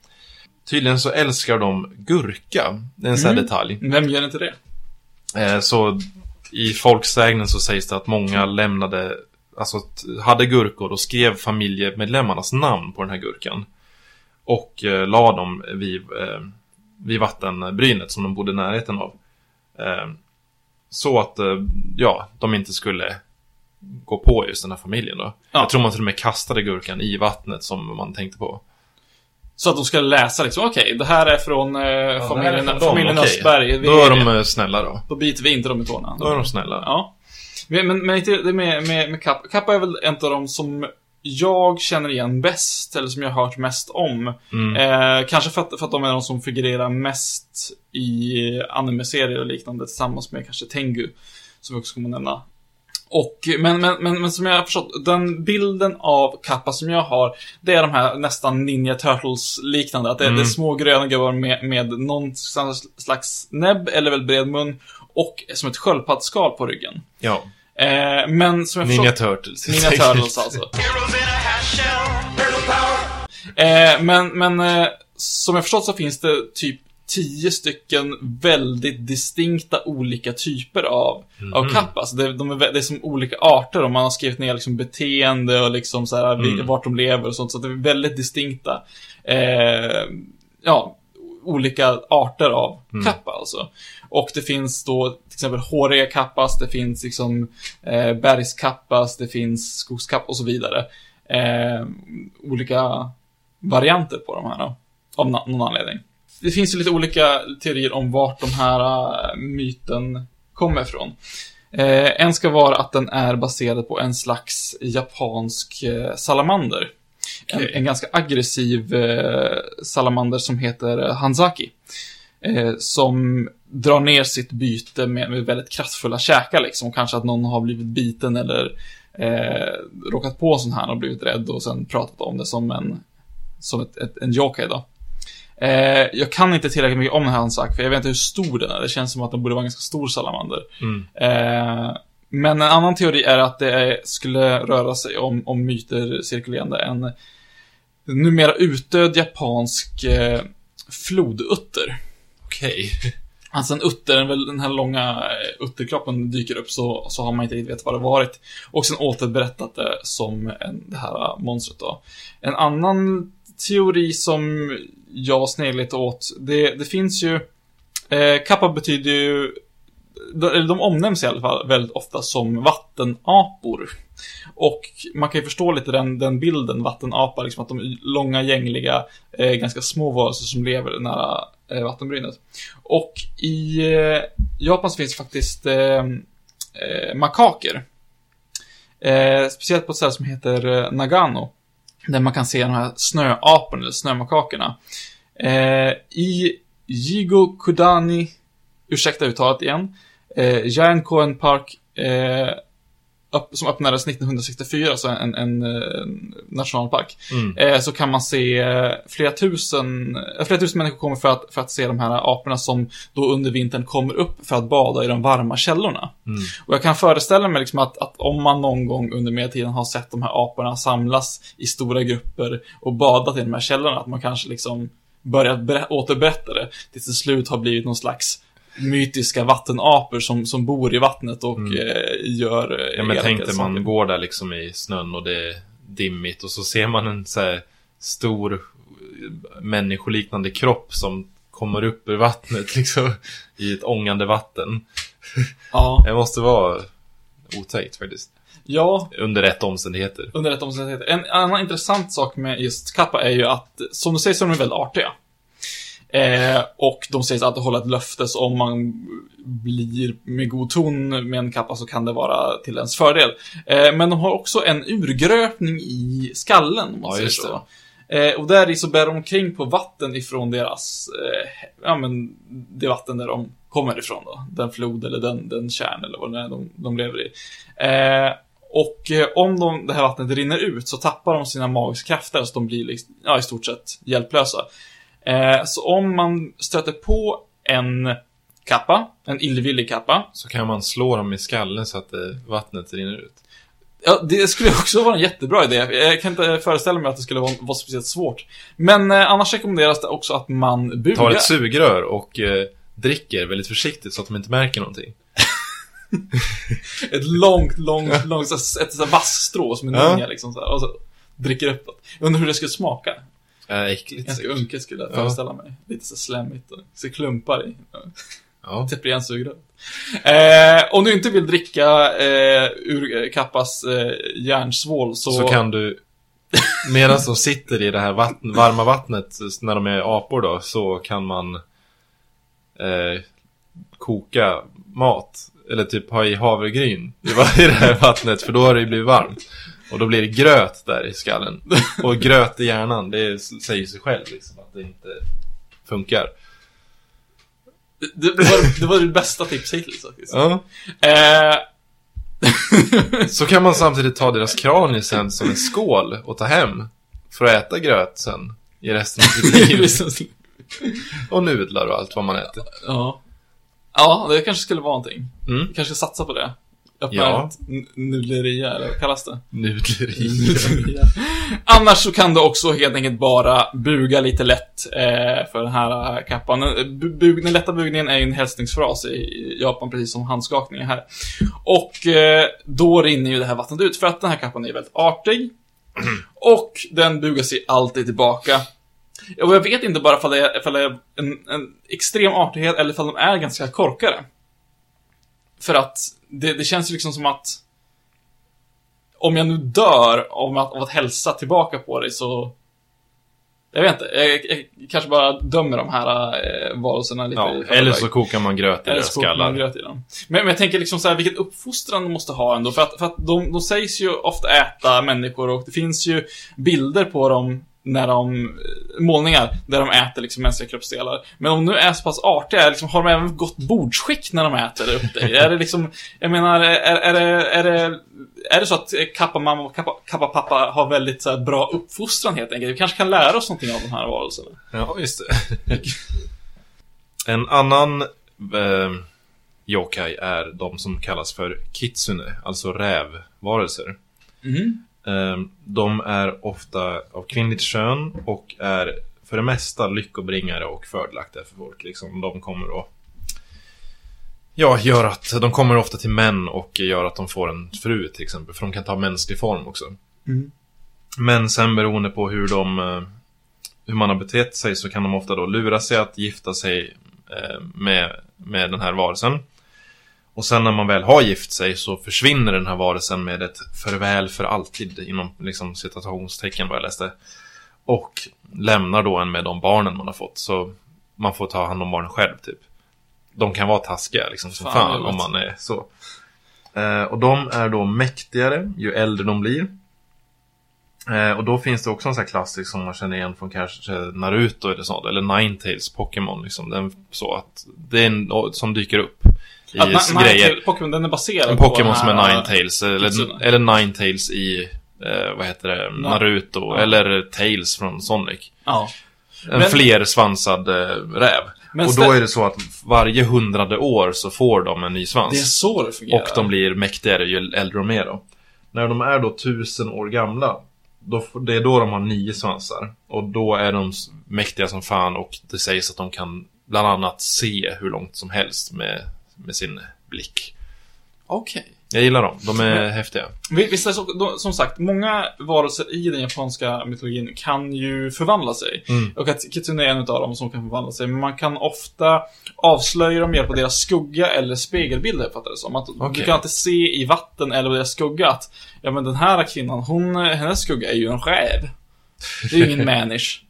Speaker 3: Tydligen så älskar de gurka. Det är en sån här
Speaker 4: Mm.
Speaker 3: detalj.
Speaker 4: Vem gör inte det?
Speaker 3: Eh, Så i folksägnen så sägs det att många lämnade, alltså t- hade gurkor och skrev familjemedlemmarnas namn på den här gurkan. Och eh, la dem vid, eh, vid vattenbrynet som de bodde i närheten av. Eh, så att, eh, ja, de inte skulle gå på just den här familjen då.
Speaker 4: Ja.
Speaker 3: Jag tror man till och med kastade gurkan i vattnet som man tänkte på.
Speaker 4: Så att de ska läsa liksom, okej, det här är från eh, familjen,
Speaker 3: från dem,
Speaker 4: familjen. Östberg. Vi,
Speaker 3: Då är de eh, snälla då.
Speaker 4: då biter vi inte dem i tårna.
Speaker 3: Då är de snälla.
Speaker 4: Ja. Men, men, inte med, med, med Kappa. Kappa är väl en av de som jag känner igen bäst, eller som jag har hört mest om.
Speaker 3: Mm.
Speaker 4: Eh, kanske för att, för att de är de som figurerar mest i anime-serier och liknande tillsammans med kanske Tengu, som vi också kommer nämna. Och, men, men, men, men som jag har förstått, den bilden av Kappa som jag har, det är de här nästan Ninja Turtles-liknande. Att det,
Speaker 3: Mm.
Speaker 4: det är små gröna gubbar med, med någon slags näbb, eller väl bred mun, och som ett sköldpaddsskal på ryggen.
Speaker 3: Ja.
Speaker 4: Eh, men som jag
Speaker 3: Ninja
Speaker 4: förstått...
Speaker 3: Turtles.
Speaker 4: Ninja Turtles alltså. Eh, men, men eh, som jag förstått så finns det typ tio stycken väldigt distinkta olika typer av, av kappas. Det, de är, det är som olika arter och man har skrivit ner liksom beteende och liksom så här, vi- vart de lever och sånt. Så det är väldigt distinkta, eh, ja, olika arter av kappa alltså. Och det finns då till exempel håriga kappas, det finns liksom eh, bergskappas, det finns skogskapp och så vidare. Eh, olika varianter på de här då, av någon anledning. Det finns ju lite olika teorier om vart de här eh, myten kommer ifrån. Eh, en ska vara att den är baserad på en slags japansk eh, salamander. En,
Speaker 3: Okej.
Speaker 4: en ganska aggressiv eh, salamander som heter Hanzaki. Eh, som drar ner sitt byte med, med väldigt kraftfulla käkar liksom. Kanske att någon har blivit biten eller eh, råkat på en sån här och blivit rädd och sen pratat om det som en, som ett, ett, en yokai då. Eh, jag kan inte tillräckligt mycket om den här Hanzaki, för jag vet inte hur stor den är. Det känns som att den borde vara en ganska stor salamander.
Speaker 3: Mm.
Speaker 4: Eh, men en annan teori är att det är, skulle röra sig om, om myter cirkulerande en numera utdöd japansk eh, flodutter.
Speaker 3: Okej. <laughs>
Speaker 4: Alltså en utter, den här långa eh, utterkroppen dyker upp så, så har man inte riktigt vet vad det varit. Och sen återberättat det som en, det här eh, monstret då. En annan teori som jag sneglar lite åt, det, det finns ju... Eh, kappa betyder ju... De, de omnämns i alla fall väldigt ofta som vattenapor. Och man kan ju förstå lite den, den bilden, vattenapa, liksom att de är långa, gängliga, eh, ganska små varelser som lever nära eh, vattenbrynet. Och i eh, Japan så finns det faktiskt eh, eh, makaker. Eh, speciellt på ett ställe som heter eh, Nagano. Där man kan se de här snöaporna, eller snömakakerna. Eh, I Jigo Kudani, ursäkta uttalet igen, eh, Järnkoen Park, eh, som öppnades 1964, alltså en, en, en nationalpark.
Speaker 3: Mm.
Speaker 4: Eh, så kan man se eh, flera tusen, eh, flera tusen människor kommer för att, för att se de här aporna som då under vintern kommer upp för att bada i de varma källorna.
Speaker 3: Mm.
Speaker 4: Och jag kan föreställa mig liksom att, att om man någon gång under medeltiden har sett de här aporna samlas i stora grupper och badat i de här källorna, att man kanske liksom börjat ber- återberätta det, tills till slut har blivit någon slags mytiska vattenapor som, som bor i vattnet och eh, gör eh,
Speaker 3: Mm. Ja, men tänk dig man
Speaker 4: saker.
Speaker 3: går där liksom i snön och det är dimmigt och så ser man en så här stor människoliknande kropp som kommer upp ur vattnet <laughs> liksom i ett ångande vatten.
Speaker 4: Ja,
Speaker 3: Det måste vara otäckt faktiskt.
Speaker 4: ja,
Speaker 3: Under rätt omständigheter.
Speaker 4: under rätt omständigheter. En annan intressant sak med just kappa är ju att, som du säger, så är de väldigt artiga. Eh, och de sägs alltid hålla ett löfte, så om man blir med god ton med en kappa så kan det vara till ens fördel. Eh, men de har också en urgröpning i skallen, om man
Speaker 3: Ja,
Speaker 4: säger så. Eh, och där i så bär de omkring på vatten ifrån deras, eh, ja men, det vatten där de kommer ifrån då. Den flod eller den, den kärn eller vad det är de, de lever i. Eh, och om de, det här vattnet rinner ut så tappar de sina magiska krafter så de blir liksom, ja, i stort sett hjälplösa. Eh, så om man stöter på en kappa, en illvillig kappa,
Speaker 3: Så kan man slå dem i skallen så att eh, vattnet rinner ut.
Speaker 4: Ja, det skulle <laughs> också vara en jättebra idé. Jag kan inte föreställa mig att det skulle vara, vara speciellt svårt. Men eh, annars rekommenderas det också att man bugar.
Speaker 3: Tar ett sugrör och eh, dricker väldigt försiktigt så att de inte märker någonting. <laughs>
Speaker 4: Ett långt, långt, långt, ett här vassstrå som en
Speaker 3: Ja.
Speaker 4: liksom så här, och så dricker upp det. Jag undrar hur det skulle smaka.
Speaker 3: Äh, äckligt.
Speaker 4: Ganska unket skulle jag
Speaker 3: Ja.
Speaker 4: föreställa mig. Lite så slemmigt och så klumpar i.
Speaker 3: Ja. <laughs>
Speaker 4: Täpper igen sugröret. Eh, om du inte vill dricka eh, ur eh, Kappas eh, järnsvål så...
Speaker 3: Så kan du, medan de sitter i det här vatten, varma vattnet när de är apor då, så kan man eh, koka mat. Eller typ ha i havregryn i <laughs> det här vattnet, för då har det ju blivit varmt. Och då blir det gröt där i skallen. <laughs> Och gröt i hjärnan, det säger sig själv liksom att det inte funkar.
Speaker 4: Det, det, var, det var det bästa tipset hittills faktiskt.
Speaker 3: Ja.
Speaker 4: Eh, <laughs>
Speaker 3: Så kan man samtidigt ta deras kranier sen som en skål och ta hem. För att äta gröt sen i resten av sitt liv. <laughs> Och nudlar och allt vad man äter.
Speaker 4: ja. Ja, det kanske skulle vara någonting.
Speaker 3: Mm.
Speaker 4: Vi kanske ska satsa på det. Öppna
Speaker 3: Ja.
Speaker 4: nudleria, eller vad kallas det?
Speaker 3: Nudleri.
Speaker 4: Annars så kan du också helt enkelt bara buga lite lätt eh, för den här kappan. Eh, bu- Bug, den lätta bugningen är ju en hälsningsfras i Japan, precis som handskakningen här. Och eh, då rinner ju det här vattnet ut, för att den här kappan är väldigt artig. Och den bugar sig alltid tillbaka. Och jag vet inte bara ifall det är, ifall det är en, en extrem artighet eller ifall de är ganska korkade. För att det, det känns ju liksom som att om jag nu dör av att, av att hälsa tillbaka på dig så... Jag vet inte, jag, jag kanske bara dömer de här eh, varelserna lite
Speaker 3: Ja, eller så kokar man gröt i
Speaker 4: Eller
Speaker 3: deras
Speaker 4: så kokar man
Speaker 3: skallar.
Speaker 4: gröt i dem. Men, men jag tänker liksom så här, vilken uppfostran de måste ha ändå. För att, för att de, de sägs ju ofta äta människor och det finns ju bilder på dem när de, målningar, där de äter liksom mänskliga kroppsdelar. Men om de nu är så pass artiga, liksom, har de även gott bordsskick när de äter upp dig? är det liksom, jag menar, är, är, det, är, det, är det så att kappa mamma och kappa, kappa pappa har väldigt så här, bra uppfostran helt enkelt? Vi kanske kan lära oss någonting av de här varelserna.
Speaker 3: Ja, just det. <laughs> en annan eh, yokai är de som kallas för kitsune, alltså rävvarelser.
Speaker 4: Mhm.
Speaker 3: Eh, de är ofta av kvinnligt kön och är för det mesta lyckobringare och fördelaktiga för folk. Liksom, de kommer att Ja, gör att de kommer ofta till män och gör att de får en fru till exempel. För de kan ta mänsklig form också.
Speaker 4: Mm.
Speaker 3: Men sen beroende på hur de eh, hur man har betett sig så kan de ofta då lura sig att gifta sig eh, med, med den här varelsen. Och sen när man väl har gift sig så försvinner den här varelsen med ett förväl för alltid inom liksom citationstecken vad jag läste. Och lämnar då en med de barnen man har fått. Så man får ta hand om barnen själv typ. De kan vara taskiga liksom som
Speaker 4: Fan,
Speaker 3: fan, om man är så. Eh, och de är då mäktigare ju äldre de blir. Eh, och då finns det också en sån här klassisk som man känner igen från kanske Naruto eller sånt, eller Ninetales Pokémon liksom. Den, så att det är en som dyker upp i
Speaker 4: Att
Speaker 3: grejer.
Speaker 4: Pokémon, är baserad
Speaker 3: En Pokémon som är Ninetales, eller, eller Ninetales i, eh, vad heter det, Naruto,
Speaker 4: Ja.
Speaker 3: eller Tails från Sonic.
Speaker 4: Ja.
Speaker 3: En
Speaker 4: Men-
Speaker 3: flersvansad eh, räv. Och då är det så att varje hundrade år så får de en ny svans.
Speaker 4: Det är så det fungerar.
Speaker 3: Och de blir mäktigare ju äldre de är då. När de är då tusen år gamla, då, det är då de har nio svansar. Och då är de mäktiga som fan och det sägs att de kan bland annat se hur långt som helst med, med sin blick.
Speaker 4: Okej.
Speaker 3: Jag gillar dem, de är häftiga.
Speaker 4: Vi- Visst är det så, de- som sagt, många varelser i den japanska mytologin kan ju förvandla sig.
Speaker 3: Mm.
Speaker 4: Och att Kitsune är en av dem som kan förvandla sig. Men man kan ofta avslöja dem med hjälp av deras skugga eller spegelbilder, fattar det som. Att Du
Speaker 3: Okej.
Speaker 4: kan inte se i vatten eller deras skugga att, ja men den här kvinnan, hon, hennes skugga är ju en räv. Det är ju ingen <laughs> människa.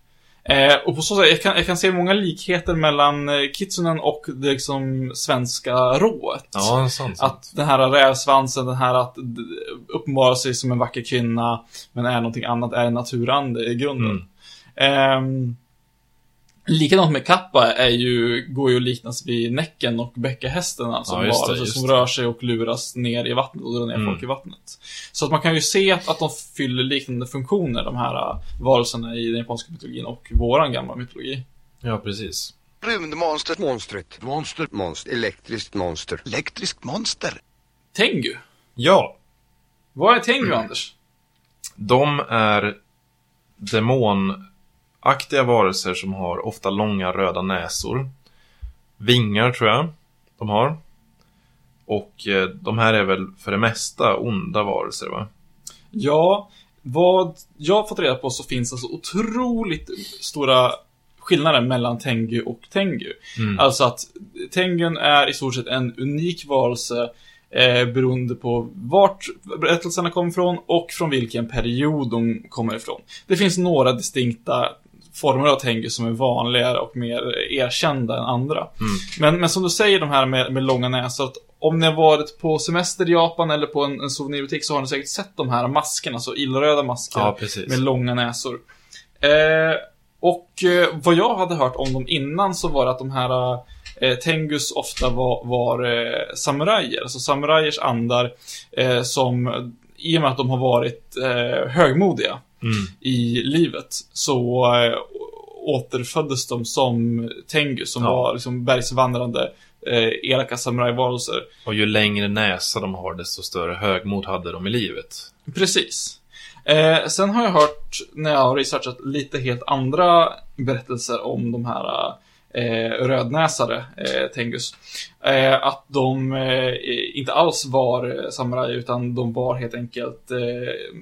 Speaker 4: Eh, och på så sätt, jag kan, jag kan se många likheter mellan eh, Kitsunen och det liksom svenska rået.
Speaker 3: Ja, sant.
Speaker 4: Att den här rävsvansen, den här att uppenbara sig som en vacker kvinna, men är någonting annat, är en naturande i grunden.
Speaker 3: Mm.
Speaker 4: Ehm, likadant med Kappa är ju, går ju att liknas vid Näcken och Bäckahästen, som
Speaker 3: Ja, det, just
Speaker 4: som rör sig och luras ner i vattnet och drar ner
Speaker 3: Mm.
Speaker 4: folk i vattnet. Så att man kan ju se att, att de fyller liknande funktioner, de här uh, varelserna i den japanska mytologin och våran gamla mytologi.
Speaker 3: Ja, precis.
Speaker 5: Rymdmonstret. Monstret. Monster. Monster. Elektriskt monster.
Speaker 6: Elektriskt monster.
Speaker 4: Tengu.
Speaker 3: Ja,
Speaker 4: Vad är Tengu, Anders?
Speaker 3: de är demonaktiga varelser som har ofta långa röda näsor. Vingar tror jag de har. Och eh, de här är väl för det mesta onda varelser va?
Speaker 4: Ja, vad jag har fått reda på så finns alltså otroligt stora skillnader mellan Tengu och Tengu.
Speaker 3: Mm.
Speaker 4: Alltså att Tengun är i stort sett en unik varelse eh, beroende på vart berättelserna kommer ifrån och från vilken period de kommer ifrån. Det finns några distinkta former av Tengu som är vanligare och mer erkända än andra. Men, men som du säger, de här med, med långa näsor, att om ni har varit på semester i Japan eller på en, en souvenirbutik så har ni säkert sett de här maskerna, så illröda masker
Speaker 3: Ja,
Speaker 4: med långa näsor. Eh, och eh, vad jag hade hört om dem innan så var det att de här eh, Tengus ofta var, var eh, samurajer, alltså samurajers andar eh, som i och med att de har varit eh, högmodiga
Speaker 3: Mm.
Speaker 4: i livet så eh, återföddes de som Tengus som
Speaker 3: Ja.
Speaker 4: var liksom bergsvandrande eh, elaka samurajvarelser.
Speaker 3: Och ju längre näsa de har, desto större högmod hade de i livet.
Speaker 4: Precis. Eh, sen har jag hört, när jag har researchat lite helt andra berättelser om de här eh, rödnäsare eh, Tengus. Eh, att de eh, inte alls var eh, samurajer, utan de var helt enkelt eh,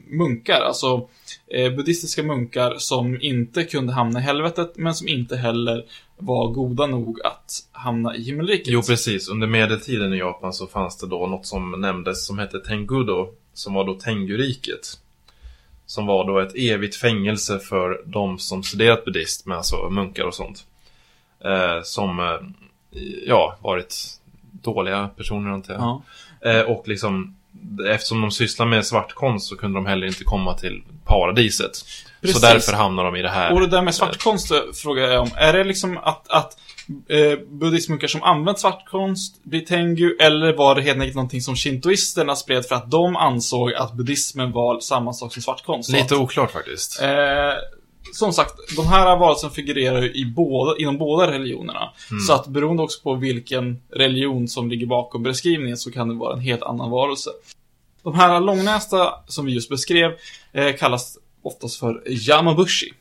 Speaker 4: munkar. Alltså eh, buddhistiska munkar som inte kunde hamna i helvetet, men som inte heller var goda nog att hamna i himmelriket.
Speaker 3: Jo, precis. Under medeltiden i Japan så fanns det då något som nämndes som hette Tengudo, som var då Tenguriket. Som var då ett evigt fängelse för de som studerat buddhism, alltså munkar och sånt. Eh, som, eh, ja, varit dåliga personer antar jag.
Speaker 4: Ja.
Speaker 3: Eh, och liksom, eftersom de sysslar med svartkonst så kunde de heller inte komma till paradiset.
Speaker 4: Precis.
Speaker 3: Så därför hamnar de i det här.
Speaker 4: Och det där med svartkonst frågar jag om. Är det liksom att, att eh, buddhistmunkar som använt svartkonst blir tengu, eller var det helt enkelt någonting som shintoisterna spred för att de ansåg att buddhismen var samma sak som svartkonst?
Speaker 3: Lite oklart faktiskt.
Speaker 4: eh, som sagt, de här varelserna figurerar ju i båda, inom båda religionerna. Så att beroende också på vilken religion som ligger bakom beskrivningen så kan det vara en helt annan varelse. De här långnästa som vi just beskrev eh, kallas oftast för Yamabushi.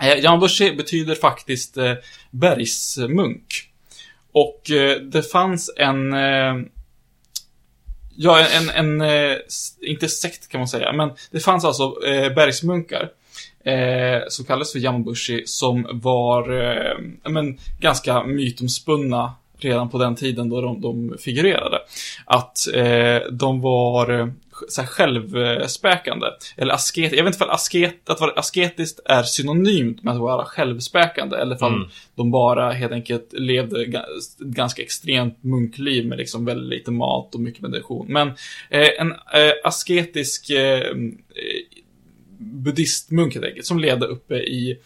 Speaker 4: Eh, Yamabushi betyder faktiskt eh, bergsmunk. Och eh, det fanns en... Eh, ja, en, en, eh, s- inte sekt kan man säga, men det fanns alltså eh, bergsmunkar. Eh, som kallades för Yamabushi, som var eh, men, ganska mytomspunna redan på den tiden då de, de figurerade. Att eh, de var eh, så här självspäkande. Eller asket, jag vet inte om asket, att vara asketiskt är synonymt med att vara självspäkande. Eller om
Speaker 3: Mm.
Speaker 4: de bara helt enkelt levde ett ganska extremt munkliv med liksom väldigt lite mat och mycket meditation. Men eh, en eh, asketisk eh, buddhistmunk helt enkelt, som levde uppe i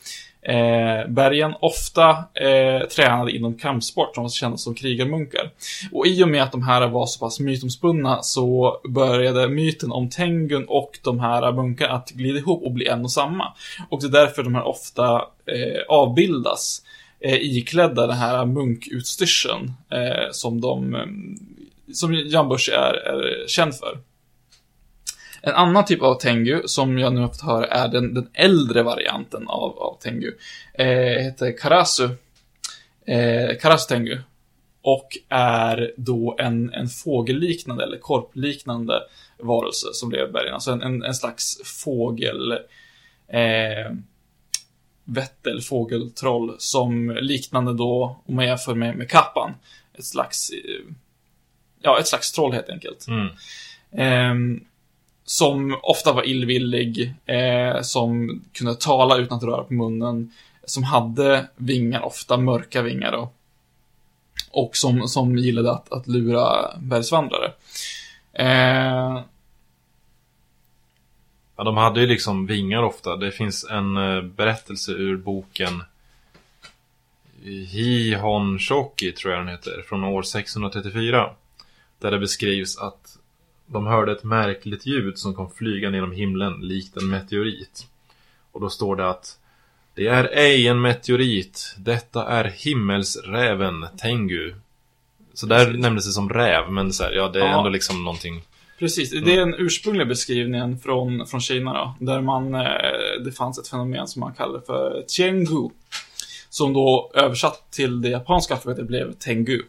Speaker 4: eh, bergen, ofta eh, tränade inom kampsport, som kändes som krigarmunkar. Och i och med att de här var så pass mytomspunna så började myten om Tengun och de här munkarna att glida ihop och bli en och samma. Och det är därför de här ofta eh, avbildas eh, iklädda den här munkutstyrseln eh, som de, eh, som Jan Busch är, är känd för. En annan typ av Tengu, som jag nu har fått höra är den, den äldre varianten av, av Tengu, eh, heter Karasu. eh, Karastengu. Och är då en, en fågelliknande eller korpliknande varelse som lever i bergen. Alltså en, en, en slags fågel... Eh, vättel, fågeltroll, som liknande då, om man jämför med, med kappan, ett slags, eh, ja, ett slags troll helt enkelt.
Speaker 3: Mm.
Speaker 4: Ehm, som ofta var illvillig, eh, som kunde tala utan att röra på munnen, som hade vingar, ofta mörka vingar då. Och som, som gillade att, att lura bergsvandrare. Eh,
Speaker 3: Ja, de hade ju liksom vingar ofta. Det finns en eh, berättelse ur boken Hihon Shoki, tror jag den heter, från år 634. Där det beskrivs att de hörde ett märkligt ljud som kom flygande genom himlen likt en meteorit. Och då står det att Det är ej en meteorit, detta är himmelsräven Tengu. Så där nämndes det som räv, men så här, ja, det är
Speaker 4: Ja.
Speaker 3: ändå liksom någonting
Speaker 4: Precis, det är den ursprungliga beskrivningen från, från Kina då, där man, eh, det fanns ett fenomen som man kallar för Tiangu. Som då översatt till det japanska alfabetet blev Tengu.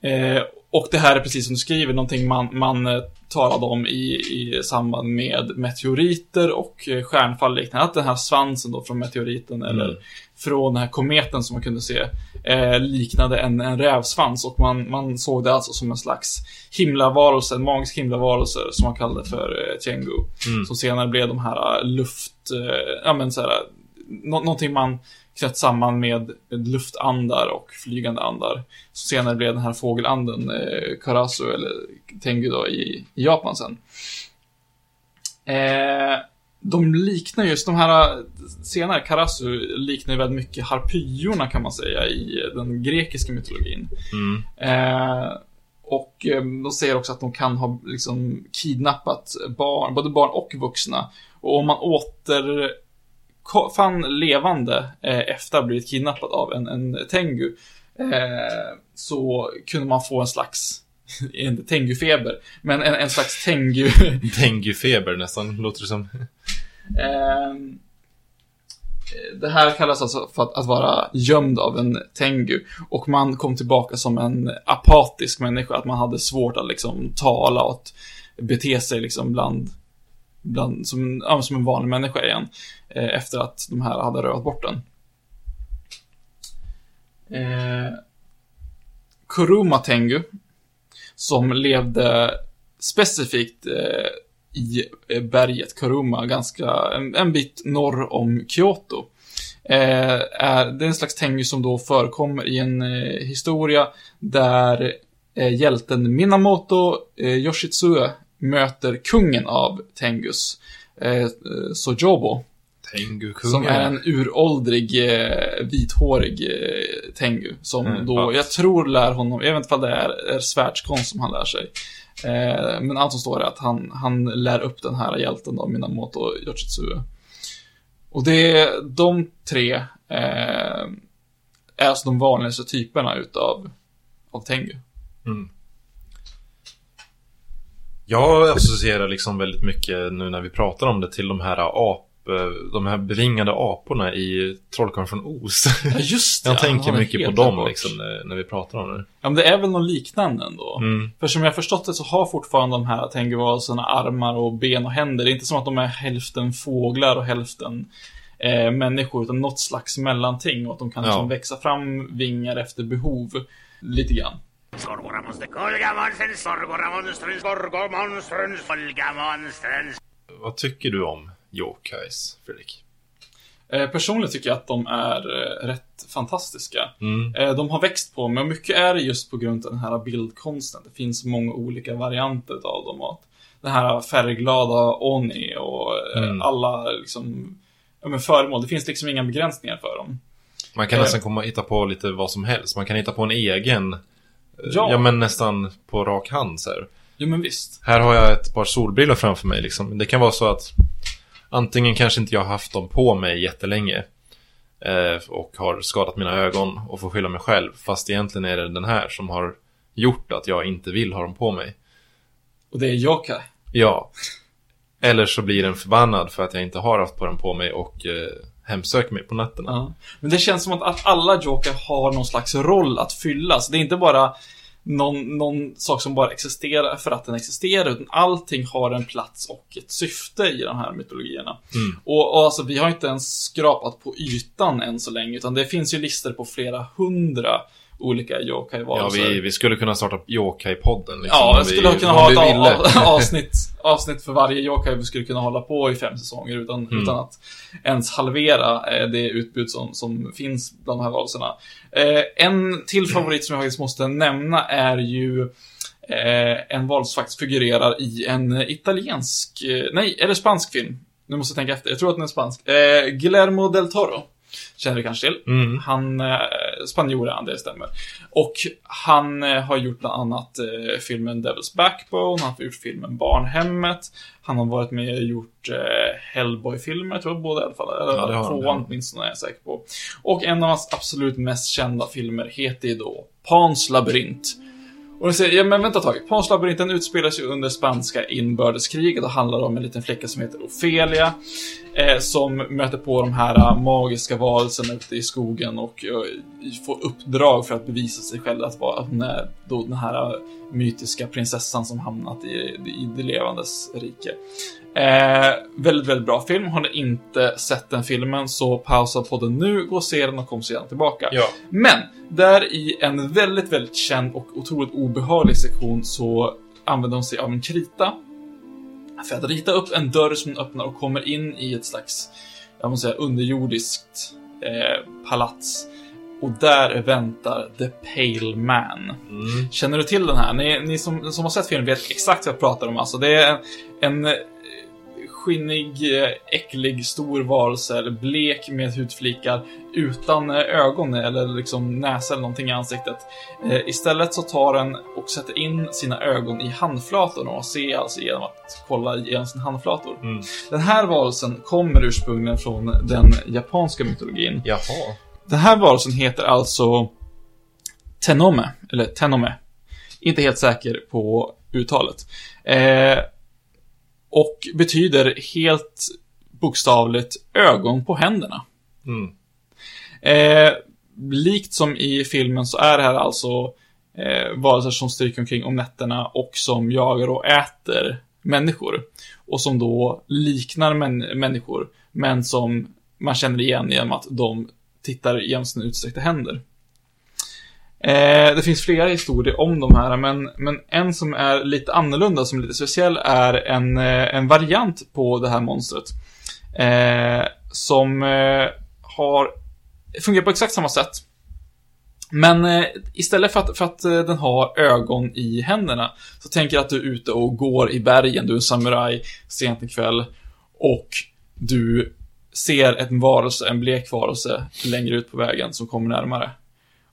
Speaker 4: Eh, och det här är precis som du skriver, någonting man, man eh, talade om i, i samband med meteoriter och eh, stjärnfall liknande. Att den här svansen då från meteoriten eller från den här kometen som man kunde se eh, liknade en, en rävsvans och man, man såg det alltså som en slags himlavarelse, en magisk himlavarelse som man kallade för eh, Tiangu. Som senare blev de här eh, luft, eh, ja men så här, nå- någonting man knöt samman med luftandar och flygande andar. Så senare blev den här fågelanden eh, Karasu eller Tengu då i, i Japan sen. Eh, de liknar just de här senare, Karasu liknar ju väldigt mycket harpyorna kan man säga i den grekiska mytologin.
Speaker 3: Mm.
Speaker 4: Eh, och eh, de säger också att de kan ha liksom kidnappat barn, både barn och vuxna. Och om man åter fann levande eh, efter att ha blivit kidnappad av en, en tengu eh, så kunde man få en slags, <laughs> inte tengufeber, men en, en slags tengu <laughs>
Speaker 3: Denguefeber nästan, låter det som. <laughs>
Speaker 4: Ehm, det här kallas alltså för att, att vara gömd av en tengu. Och man kom tillbaka som en apatisk människa. Att man hade svårt att liksom tala och att bete sig liksom bland, bland som, ja, som en vanlig människa igen. Eh, efter att de här hade rövat bort den. Eh, Kuruma Tengu. Som levde specifikt eh, i eh, berget Kuruma, ganska en, en bit norr om Kyoto. Eh, är, det är en slags tengu som då förekommer i en eh, historia där eh, hjälten Minamoto eh, Yoshitsue möter kungen av Tengus, eh, Sojobo,
Speaker 3: Tengu-kungen.
Speaker 4: som är en uråldrig eh, vithårig eh, Tengu. Som
Speaker 3: Mm,
Speaker 4: då,
Speaker 3: ja.
Speaker 4: jag tror lär honom, jag vet inte om det är, är svärdskonst som han lär sig. Eh, men allt som står är att han, han lär upp den här hjälten då, Minamoto Yoshitsue. Och det är de tre eh, är alltså de vanligaste typerna utav av Tengu.
Speaker 3: Jag associerar liksom väldigt mycket nu när vi pratar om det till de här ap eh, de här bevingade aporna i Trollkarlen från Oz.
Speaker 4: Ja, just det.
Speaker 3: Jag
Speaker 4: ja,
Speaker 3: tänker mycket på dem liksom när, vi pratar om det.
Speaker 4: Ja, men det är väl något liknande ändå.
Speaker 3: Mm.
Speaker 4: För som jag förstått det så har fortfarande de här Tengu-varelserna armar och ben och händer. Det är inte som att de är hälften fåglar och hälften eh, människor, utan något slags mellanting. Och att de kan
Speaker 3: Ja.
Speaker 4: liksom växa fram vingar efter behov. Lite grann.
Speaker 6: Kolgamonstrens, Sorgoramonstrens, Borgomonstrens, Folgamonstrens.
Speaker 3: Vad tycker du om yokais, Fredrik?
Speaker 4: Eh, personligen tycker jag att de är eh, rätt fantastiska.
Speaker 3: Mm.
Speaker 4: Eh, de har växt på mig och mycket är det just på grund av den här bildkonsten. Det finns många olika varianter av dem. Och att den här färgglada Oni och
Speaker 3: Mm.
Speaker 4: alla liksom, ja, men föremål. Det finns liksom inga begränsningar för dem.
Speaker 3: Man kan
Speaker 4: Eh.
Speaker 3: nästan komma och hitta på lite vad som helst. Man kan hitta på en egen.
Speaker 4: Ja.
Speaker 3: Ja, men nästan på rak hand så här.
Speaker 4: Jo men visst.
Speaker 3: Här har jag ett par solbrillor framför mig liksom. Det kan vara så att antingen kanske inte jag har haft dem på mig jättelänge eh, och har skadat mina ögon och får skylla mig själv. Fast egentligen är det den här som har gjort att jag inte vill ha dem på mig.
Speaker 4: Och det är yokai.
Speaker 3: Ja. Eller så blir den förbannad för att jag inte har haft på den på mig och eh, hemsöker mig på nätterna.
Speaker 4: Ja. Men det känns som att, att alla Joker har någon slags roll att fylla. Så det är inte bara någon, någon sak som bara existerar för att den existerar, utan allting har en plats och ett syfte i de här mytologierna. Och, och alltså, vi har inte ens skrapat på ytan än så länge, utan det finns ju listor på flera hundra olika
Speaker 3: Ja,
Speaker 4: yokai-varelser.
Speaker 3: vi, vi skulle kunna starta Yokai-podden. Liksom,
Speaker 4: Ja, jag skulle
Speaker 3: vi,
Speaker 4: kunna ha
Speaker 3: vi
Speaker 4: ett av, <laughs> avsnitt, avsnitt för varje yokai. Vi skulle kunna hålla på i fem säsonger utan,
Speaker 3: Mm.
Speaker 4: utan att ens halvera eh, det utbud som, som finns bland de här varelserna. Eh, en till favorit som jag faktiskt måste nämna är ju eh, en som faktiskt figurerar i en italiensk, eh, nej, eller spansk film. Nu måste jag tänka efter, jag tror att den är spansk. Eh, Guillermo del Toro. Känner du kanske till?
Speaker 3: Mm.
Speaker 4: Han, eh, spanjor är han, det stämmer. Och han eh, har gjort bland annat eh, filmen Devil's Backbone, han har gjort filmen Barnhemmet, han har varit med och gjort eh, Hellboy-filmer, jag tror båda i alla fall, eller
Speaker 3: ja.
Speaker 4: åtminstone är jag säker på. Och en av hans absolut mest kända filmer heter ju då Pans labyrint. Och säger, ja men vänta ett tag. Pans labyrinten utspelar sig under spanska inbördeskriget och handlar om en liten flicka som heter Ofelia. Eh, som möter på de här eh, magiska varelserna ute i skogen och och får uppdrag för att bevisa sig själv att, vara, att hon är då den här eh, mytiska prinsessan som hamnat i, i det levandes rike. Eh, väldigt, väldigt bra film. Har ni inte sett den filmen så pausa podden nu, gå och se den och kom sedan tillbaka.
Speaker 3: Ja.
Speaker 4: Men, där i en väldigt, väldigt känd och otroligt obehaglig sektion så använder de sig av en krita för att rita upp en dörr som öppnar och kommer in i ett slags, jag måste säga, underjordiskt eh, palats. Och där väntar The Pale Man.
Speaker 3: Mm.
Speaker 4: Känner du till den här? Ni, ni som, som har sett filmen vet exakt vad jag pratar om. Alltså, det är en, en skinnig, eh, äcklig, stor varelse, eller blek med hudflikar, utan eh, ögon eller liksom näsa eller någonting i ansiktet. Eh, istället så tar den och sätter in sina ögon i handflatorna och ser alltså genom att kolla igenom sina handflator.
Speaker 3: Mm.
Speaker 4: Den här varelsen kommer ursprungligen från den japanska mytologin.
Speaker 3: Jaha.
Speaker 4: Den här varelsen heter alltså Tenome, eller Tenome. Inte helt säker på uttalet. Eh, och betyder helt bokstavligt ögon på händerna.
Speaker 3: Mm.
Speaker 4: Eh, likt som i filmen så är det här alltså eh, varelser som stryker omkring om nätterna och som jagar och äter människor. Och som då liknar män människor, men som man känner igen genom att de tittar genom sina utsträckta händer. Eh, det finns flera historier om de här, men, men en som är lite annorlunda, som är lite speciell, är en, eh, en variant på det här monstret. Eh, som eh, har fungerar på exakt samma sätt. Men eh, istället för att, för att eh, den har ögon i händerna, så tänker jag att du är ute och går i bergen, du är en samuraj, sent en kväll, och du ser en varelse, en blek varelse, längre ut på vägen som kommer närmare.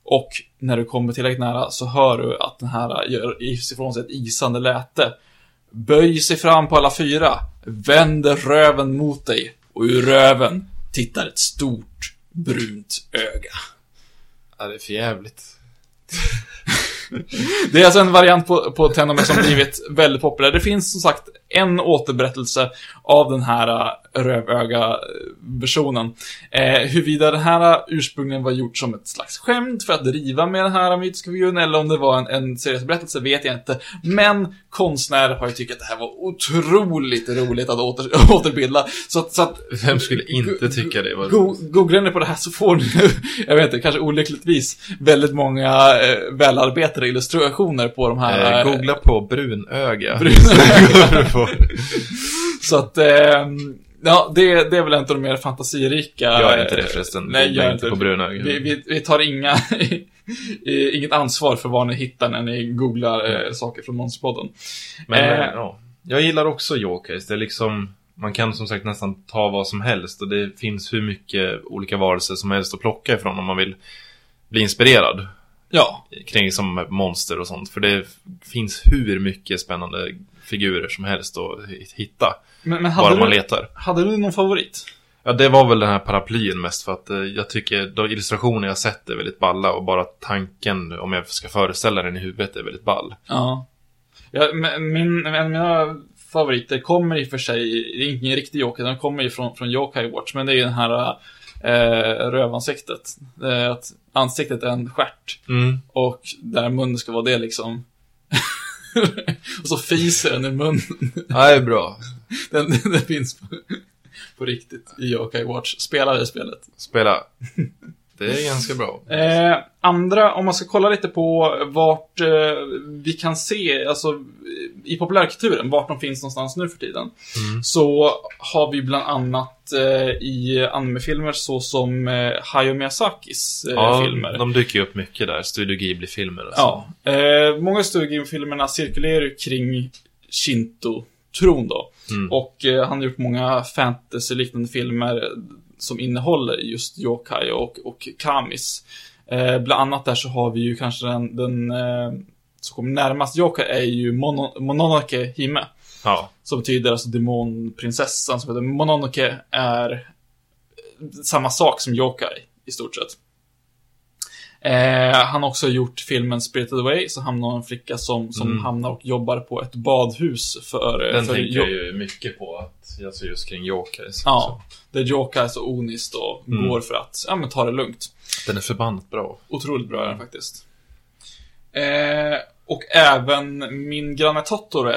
Speaker 4: Och när du kommer tillräckligt nära så hör du att den här gör ifrån sig ett isande läte. Böj sig fram på alla fyra, vänder röven mot dig och ur röven tittar ett stort brunt öga.
Speaker 3: Ja, det är för jävligt. <laughs>
Speaker 4: Det är alltså en variant på, på Tenome som blivit väldigt populär. Det finns som sagt en återberättelse av den här äh, rövöga-versionen. Eh, huruvida den här ursprungligen var gjort som ett slags skämt för att driva med den här mytiska figuren, eller om det var en, en seriös berättelse, vet jag inte. Men konstnärer har ju tyckt att det här var otroligt roligt att åter, <laughs> återbilda. Så att, så att
Speaker 3: Vem skulle inte tycka det? Var...
Speaker 4: Go googlar ni på det här så får ni, <laughs> jag vet inte, kanske olyckligtvis, väldigt många eh, välarbetade illustrationer på de här.
Speaker 3: Eh,
Speaker 4: eh,
Speaker 3: googla på brunöga.
Speaker 4: Brunöga. <laughs> <laughs> Så att, eh, ja, det, det är väl av de mer fantasirika.
Speaker 3: Gör inte det förresten.
Speaker 4: Nej,
Speaker 3: Googla
Speaker 4: gör
Speaker 3: inte
Speaker 4: inte
Speaker 3: på brunöga.
Speaker 4: Vi, vi, vi tar inga, <laughs> inget ansvar för vad ni hittar när ni googlar eh, saker från Monsterpodden.
Speaker 3: Men
Speaker 4: Eh.
Speaker 3: eh, ja, jag gillar också Jokers. Det är liksom, man kan som sagt nästan ta vad som helst och det finns hur mycket olika varelser som helst att plocka ifrån om man vill bli inspirerad
Speaker 4: Ja,
Speaker 3: kring som monster och sånt. För det finns hur mycket spännande figurer som helst att hitta.
Speaker 4: men, men
Speaker 3: Bara
Speaker 4: hade,
Speaker 3: man
Speaker 4: du,
Speaker 3: letar.
Speaker 4: hade du någon favorit?
Speaker 3: Ja, det var väl den här paraplyen mest för att eh, jag tycker de illustrationer jag sett är väldigt balla och bara tanken om jag ska föreställa den i huvudet är väldigt ball.
Speaker 4: Ja. ja min, en av mina favoriter kommer i och för sig, det är ingen riktig Yokai, den kommer ju från, från Yokai Watch, men det är ju den här eh, rövansiktet. Eh, att ansiktet är en stjärt
Speaker 3: Mm.
Speaker 4: och där munnen ska vara det liksom. <laughs> <laughs> och så fiser den i munnen.
Speaker 3: Ja, det är bra.
Speaker 4: Den, den finns på, på riktigt i Yokai Watch. Spelar i spelet.
Speaker 3: Spela. <laughs> Det är ganska bra.
Speaker 4: Eh, andra, om man ska kolla lite på vart eh, vi kan se, alltså i populärkulturen, vart de finns någonstans nu för tiden. Så har vi bland annat eh, i animefilmer så som eh, Hayao Miyazakis eh,
Speaker 3: Ja,
Speaker 4: filmer.
Speaker 3: de dyker ju upp mycket där. Studio Ghibli-filmer och så.
Speaker 4: Ja, eh, många Studio-filmerna cirkulerar ju kring Shinto-tron då.
Speaker 3: Mm.
Speaker 4: Och eh, han har gjort många fantasy-liknande filmer som innehåller just yokai och, och kamis. Eh, bland annat där så har vi ju kanske den, den eh, som kommer närmast yokai är ju Mono, Mononoke Hime.
Speaker 3: Ja.
Speaker 4: Som betyder alltså demonprinsessan som heter Mononoke är samma sak som yokai i stort sett. Eh, han har också gjort filmen Spirited Away, så hamnar en flicka som, som
Speaker 3: Mm.
Speaker 4: hamnar och jobbar på ett badhus för...
Speaker 3: Den
Speaker 4: för
Speaker 3: tänker jag ju mycket på. Att, alltså just kring Yokais.
Speaker 4: Ja, där Yokais och Onis då
Speaker 3: Mm.
Speaker 4: går för att, ja men ta det lugnt.
Speaker 3: Den är förbannat bra.
Speaker 4: Otroligt bra är den faktiskt. Eh, och även Min granne Totore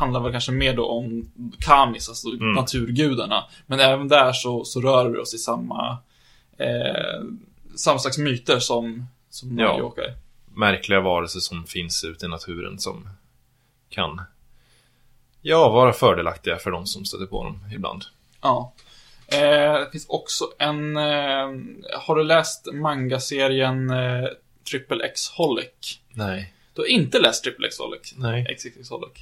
Speaker 4: handlar väl kanske mer då om Kamis, alltså
Speaker 3: Mm.
Speaker 4: naturgudarna. Men även där så, så rör vi oss i samma, eh, samma slags myter som, som
Speaker 3: Ja.
Speaker 4: Yokai.
Speaker 3: Märkliga varelser som finns ute i naturen som kan Ja, vara fördelaktiga för de som stöter på dem ibland.
Speaker 4: Ja. Eh, det finns också en... Eh, har du läst mangaserien eh, Triple X Holic?
Speaker 3: Nej.
Speaker 4: Du har inte läst Triple X Holic?
Speaker 3: Nej.
Speaker 4: XXX Holic.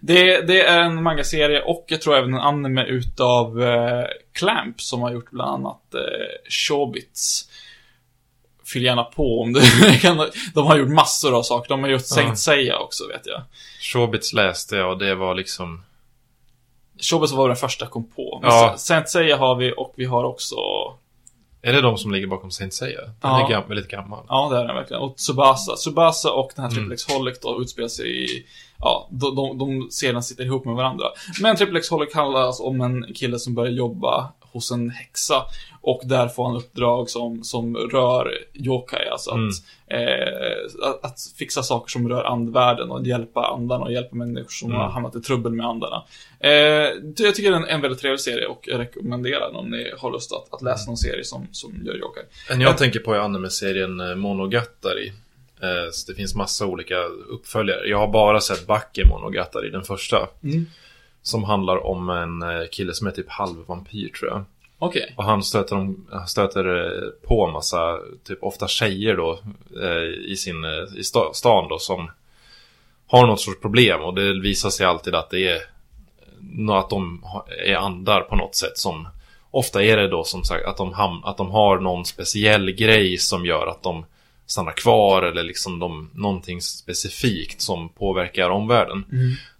Speaker 4: Det, det är en mangaserie och jag tror även en anime utav eh, Clamp som har gjort bland annat eh, Showbits. Fyll gärna på om du <laughs> kan. De har gjort massor av saker. De har gjort
Speaker 3: Ja.
Speaker 4: Saint Seiya också vet jag.
Speaker 3: Showbits läste jag och det var liksom
Speaker 4: Showbits var den första jag kom på. Men
Speaker 3: Ja.
Speaker 4: Saint Seiya har vi och vi har också
Speaker 3: Är det de som ligger bakom Saint Seiya? Den
Speaker 4: Ja.
Speaker 3: är gam- väldigt gammal.
Speaker 4: Ja, det är den verkligen. Och Tsubasa. Tsubasa och den här
Speaker 3: Mm.
Speaker 4: Triple X Holic då utspelar sig i... Ja, de, de, de serierna sitter ihop med varandra. Men Triple X Holic handlar alltså om en kille som börjar jobba hos en häxa. Och där får han uppdrag som, som rör yokai, alltså att,
Speaker 3: Mm.
Speaker 4: eh, att, att fixa saker som rör andvärlden och hjälpa andarna och hjälpa människor som
Speaker 3: Mm.
Speaker 4: har hamnat i trubbel med andarna. Eh, jag tycker det är en, en väldigt trevlig serie och jag rekommenderar den om ni har lust att, att läsa någon serie som, som gör yokai.
Speaker 3: En jag tänker på är anime-serien eh, Monogatari. Eh, så det finns massa olika uppföljare. Jag har bara sett Backe Monogatari, den första.
Speaker 4: Mm.
Speaker 3: Som handlar om en eh, kille som är typ halvvampyr tror jag.
Speaker 4: Okej.
Speaker 3: Och han stöter, om, stöter eh, på massa, typ ofta tjejer då, eh, i sin, i sta- stan då som har något sorts problem och det visar sig alltid att det är att de är andar på något sätt som Ofta är det då som sagt att de, ham- att de har någon speciell grej som gör att de stannar kvar eller liksom de, någonting specifikt som påverkar omvärlden.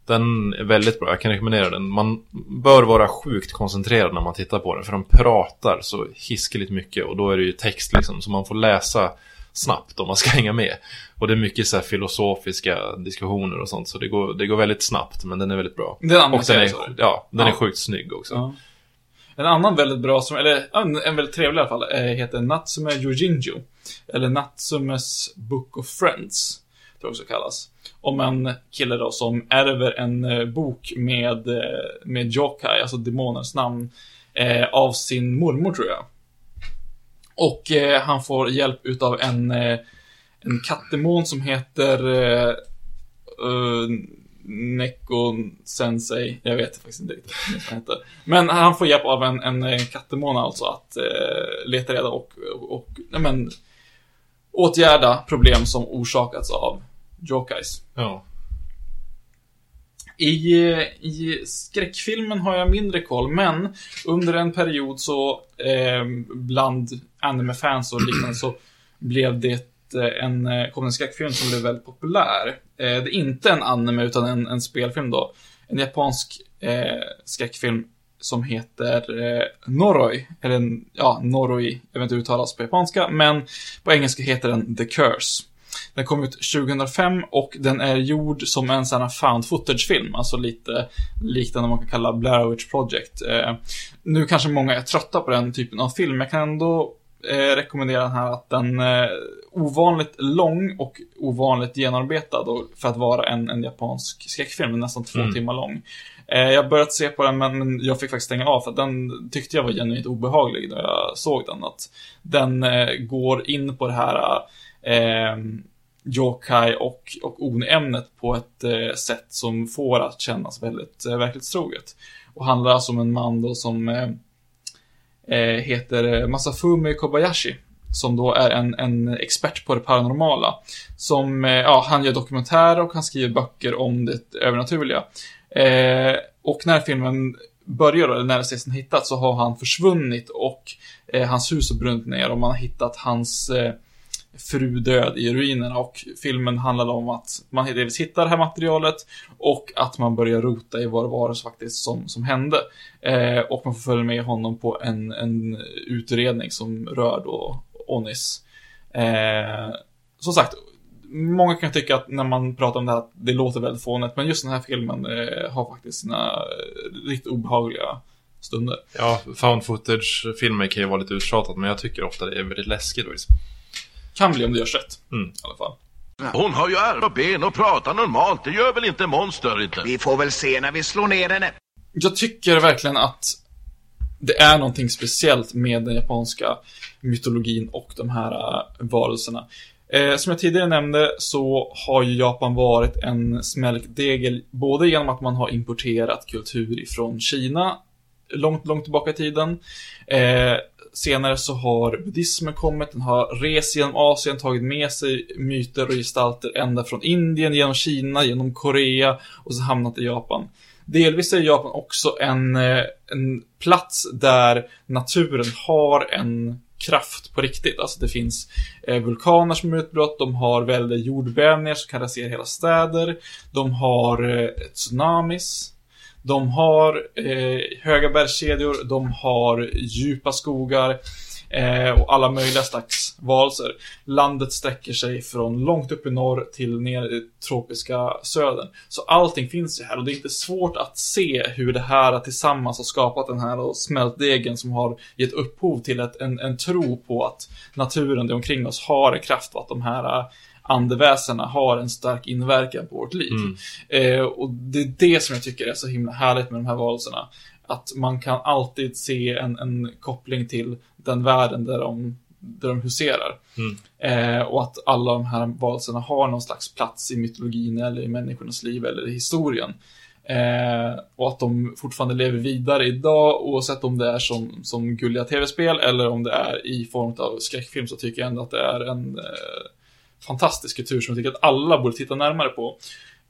Speaker 3: Den är väldigt bra, jag kan rekommendera den. Man bör vara sjukt koncentrerad när man tittar på den, för de pratar så hiskeligt mycket och då är det ju text liksom, så man får läsa snabbt om man ska <laughs> hänga med. Och det är mycket så filosofiska diskussioner och sånt, så det går, det går väldigt snabbt, men den är väldigt bra.
Speaker 4: Det är en annan
Speaker 3: Och den är, ja, den är
Speaker 4: Ja.
Speaker 3: sjukt snygg också.
Speaker 4: Ja. En annan väldigt bra, som, eller en, en väldigt trevlig i alla fall, eh, heter Natsume Yojinju. Eller Natsumes Book of Friends, tror också kallas. Om en kille då som ärver en eh, bok med, eh, med Jokai, alltså demonens namn, eh, av sin mormor tror jag. Och eh, han får hjälp utav en, eh, en kattdemon som heter eh, eh Neko Sensei. Jag vet faktiskt inte riktigt vad han heter. Men han får hjälp av en, en, en kattdemon alltså att eh, leta reda och, och, och nej, men, åtgärda problem som orsakats av Jokais.
Speaker 3: Ja.
Speaker 4: I, I skräckfilmen har jag mindre koll, men under en period så eh, bland anime-fans och liknande så blev det eh, en, eh, kom en skräckfilm som blev väldigt populär. Eh, det är inte en anime utan en, en spelfilm då. En japansk eh, skräckfilm som heter eh, Noroi, eller ja, Noroi, jag vet inte hur det uttalas på japanska, men på engelska heter den The Curse. Den kom ut 2005 och den är gjord som en sån här found footage-film, alltså lite liknande man kan kalla Blair Witch Project. Eh, nu kanske många är trötta på den typen av film, men jag kan ändå eh, rekommendera den här att den är ovanligt lång och ovanligt genomarbetad för att vara en, en japansk skräckfilm, den nästan två
Speaker 3: Mm.
Speaker 4: timmar lång. Eh, jag har börjat se på den, men, men jag fick faktiskt stänga av för den tyckte jag var genuint obehaglig när jag såg den. Att den eh, går in på det här eh, yokai och, och oni-ämnet på ett eh, sätt som får att kännas väldigt eh, verklighetstroget. Och handlar alltså om en man då som eh, eh heter eh, Masafumi Kobayashi. Som då är en, en expert på det paranormala. Som, eh, ja, han gör dokumentärer och han skriver böcker om det övernaturliga. Eh, och när filmen börjar, eller när Cesen hittats, så har han försvunnit och eh, hans hus har brunnit ner och man har hittat hans eh, fru död i ruinerna och filmen handlade om att man delvis hittar det här materialet och att man börjar rota i vad det var faktiskt som, som hände. Eh, och man får följa med honom på en, en utredning som rör då Onis. Eh, som sagt, många kan tycka att när man pratar om det här att det låter väldigt fånigt, men just den här filmen eh, har faktiskt sina eh, riktigt obehagliga stunder.
Speaker 3: Ja, found footage-filmer kan ju vara lite uttjatat, men jag tycker ofta det är väldigt läskigt. Liksom.
Speaker 4: Kan bli om det görs rätt.
Speaker 3: Mm.
Speaker 4: I alla fall.
Speaker 7: Hon har ju armar och ben och pratar normalt. Det gör väl inte monster inte?
Speaker 8: Vi får väl se när vi slår ner henne.
Speaker 4: Jag tycker verkligen att det är någonting speciellt med den japanska mytologin och de här äh, varelserna. Eh, som jag tidigare nämnde så har ju Japan varit en smälkdegel både genom att man har importerat kultur ifrån Kina långt, långt tillbaka i tiden. Eh, senare så har buddhismen kommit, den har rest genom Asien, tagit med sig myter och gestalter ända från Indien, genom Kina, genom Korea och så hamnat i Japan. Delvis är Japan också en, eh, en plats där naturen har en kraft på riktigt. Alltså det finns eh, vulkaner som utbrott, de har väldiga jordbävningar som kan rasera hela städer, de har eh, tsunamis, de har eh, höga bergskedjor, de har djupa skogar eh, och alla möjliga slags varelser. Landet sträcker sig från långt upp i norr till ner i tropiska södern. Så allting finns ju här och det är inte svårt att se hur det här tillsammans har skapat den här smältdegen som har gett upphov till ett, en, en tro på att naturen det omkring oss har en kraft och att de här eh, andeväsena har en stark inverkan på vårt liv. Eh, och det är det som jag tycker är så himla härligt med de här varelserna. Att man kan alltid se en, en koppling till den världen där de, där de huserar. Eh, och att alla de här varelserna har någon slags plats i mytologin eller i människornas liv eller i historien. Eh, och att de fortfarande lever vidare idag oavsett om det är som, som gulliga tv-spel eller om det är i form av skräckfilm så tycker jag ändå att det är en eh, fantastisk kultur som jag tycker att alla borde titta närmare på.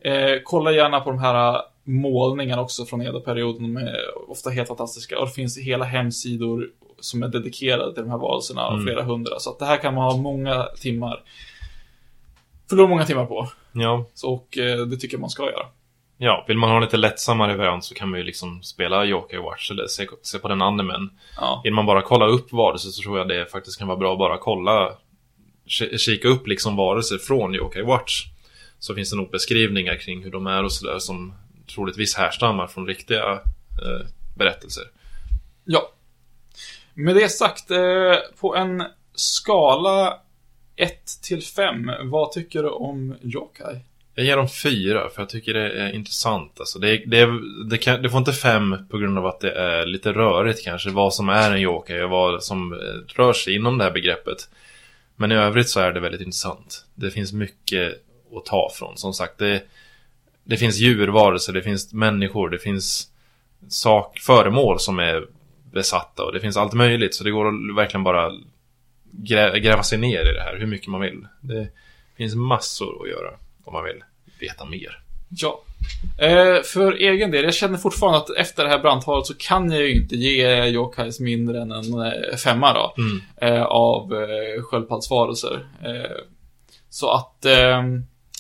Speaker 4: Eh, kolla gärna på de här målningarna också från Edo-perioden. De är ofta helt fantastiska. Och det finns hela hemsidor som är dedikerade till de här varelserna, och flera hundra. Så att det här kan man ha många timmar, förlora många timmar på.
Speaker 3: Ja.
Speaker 4: Så, och eh, det tycker jag man ska göra.
Speaker 3: ja, vill man ha en lite lättsammare variant så kan man ju liksom spela Yokai Watch eller se, se på den animen.
Speaker 4: Ja.
Speaker 3: Vill man bara kolla upp varelser så tror jag det faktiskt kan vara bra att bara kolla Kika upp liksom varelser från Yokai Watch Så finns det nog beskrivningar kring hur de är och sådär som troligtvis härstammar från riktiga eh, berättelser
Speaker 4: Ja. Med det sagt, eh, på en skala 1 till 5, vad tycker du om Yokai?
Speaker 3: Jag ger dem fyra för jag tycker det är intressant alltså det, det, det, kan, det får inte fem på grund av att det är lite rörigt kanske Vad som är en yokai och vad som eh, rör sig inom det här begreppet men i övrigt så är det väldigt intressant Det finns mycket att ta från Som sagt, det, det finns djurvarelser, det finns människor, det finns sak, föremål som är besatta och det finns allt möjligt så det går att verkligen bara grä, gräva sig ner i det här hur mycket man vill. Det finns massor att göra om man vill veta mer.
Speaker 4: Ja. Eh, för egen del, jag känner fortfarande att efter det här brandtalet så kan jag ju inte ge Yokais mindre än en eh, femma då.
Speaker 3: Mm.
Speaker 4: Eh, av eh, sköldpaddsvarelser. Eh, så att, eh,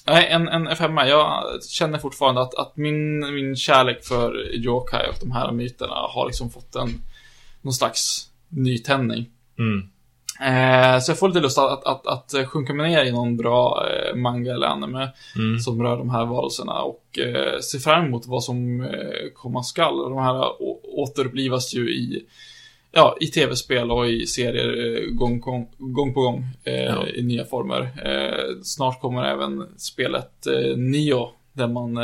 Speaker 4: nej, en, en femma. Jag känner fortfarande att, att min, min kärlek för Yokai och de här myterna har liksom fått en, någon slags nytändning.
Speaker 3: Mm.
Speaker 4: Eh, så jag får lite lust att, att, att, att sjunka mig ner i någon bra eh, manga eller anime
Speaker 3: Mm.
Speaker 4: som rör de här varelserna och eh, se fram emot vad som eh, komma skall. De här återupplivas ju i, ja, i tv-spel och i serier eh, gång, gång, gång på gång eh,
Speaker 3: Ja.
Speaker 4: i nya former. Snart kommer även spelet Nio där man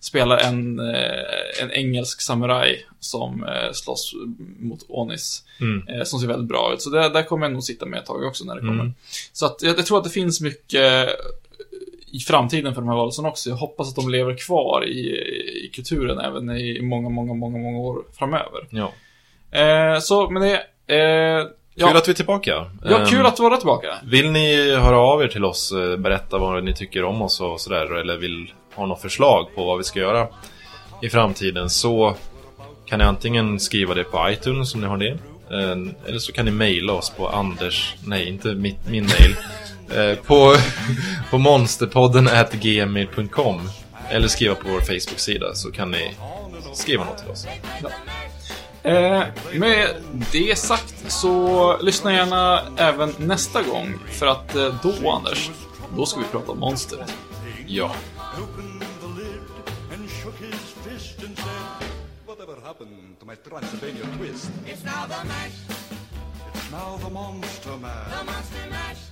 Speaker 4: spelar en, eh, en engelsk samuraj som eh, slåss mot Onis.
Speaker 3: Mm.
Speaker 4: Eh, som ser väldigt bra ut. Så det, där kommer jag nog sitta med ett tag också när det kommer.
Speaker 3: Mm.
Speaker 4: Så att jag, jag tror att det finns mycket i framtiden för de här varelserna också. Jag hoppas att de lever kvar i, i kulturen även i många, många, många, många år framöver.
Speaker 3: Ja.
Speaker 4: Eh, så med det... Eh, ja,
Speaker 3: Kul att vi är tillbaka.
Speaker 4: ja,
Speaker 3: Ehm,
Speaker 4: kul att vara tillbaka.
Speaker 3: Vill ni höra av er till oss, berätta vad ni tycker om oss och sådär, eller vill ha något förslag på vad vi ska göra i framtiden så kan ni antingen skriva det på iTunes om ni har det. eh, Eller så kan ni mejla oss på Anders, nej inte mitt, min mejl. <laughs> eh, På, <laughs> på monsterpodden at gmail.com Eller skriva på vår Facebook-sida så kan ni skriva något till oss.
Speaker 4: Eh, med det sagt så lyssna gärna även nästa gång. För att eh, då, Anders, då ska vi prata om monster.
Speaker 3: Ja.
Speaker 1: Opened the lid and shook his fist and said, Whatever happened to my Transylvania twist?
Speaker 2: It's now the mash,
Speaker 1: It's now the Monster mash.
Speaker 2: the
Speaker 1: Man,
Speaker 2: monster mash.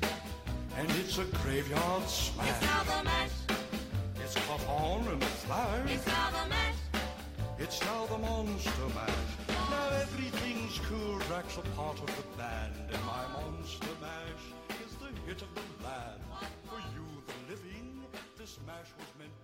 Speaker 1: and it's a graveyard smash.
Speaker 2: It's now the mash,
Speaker 1: It's caught on in a flash.
Speaker 2: it's now the mash.
Speaker 1: It's now the Monster Mash. Now everything's cool. Drax a part of the band, and my Monster Mash is the hit of the land. This mash was meant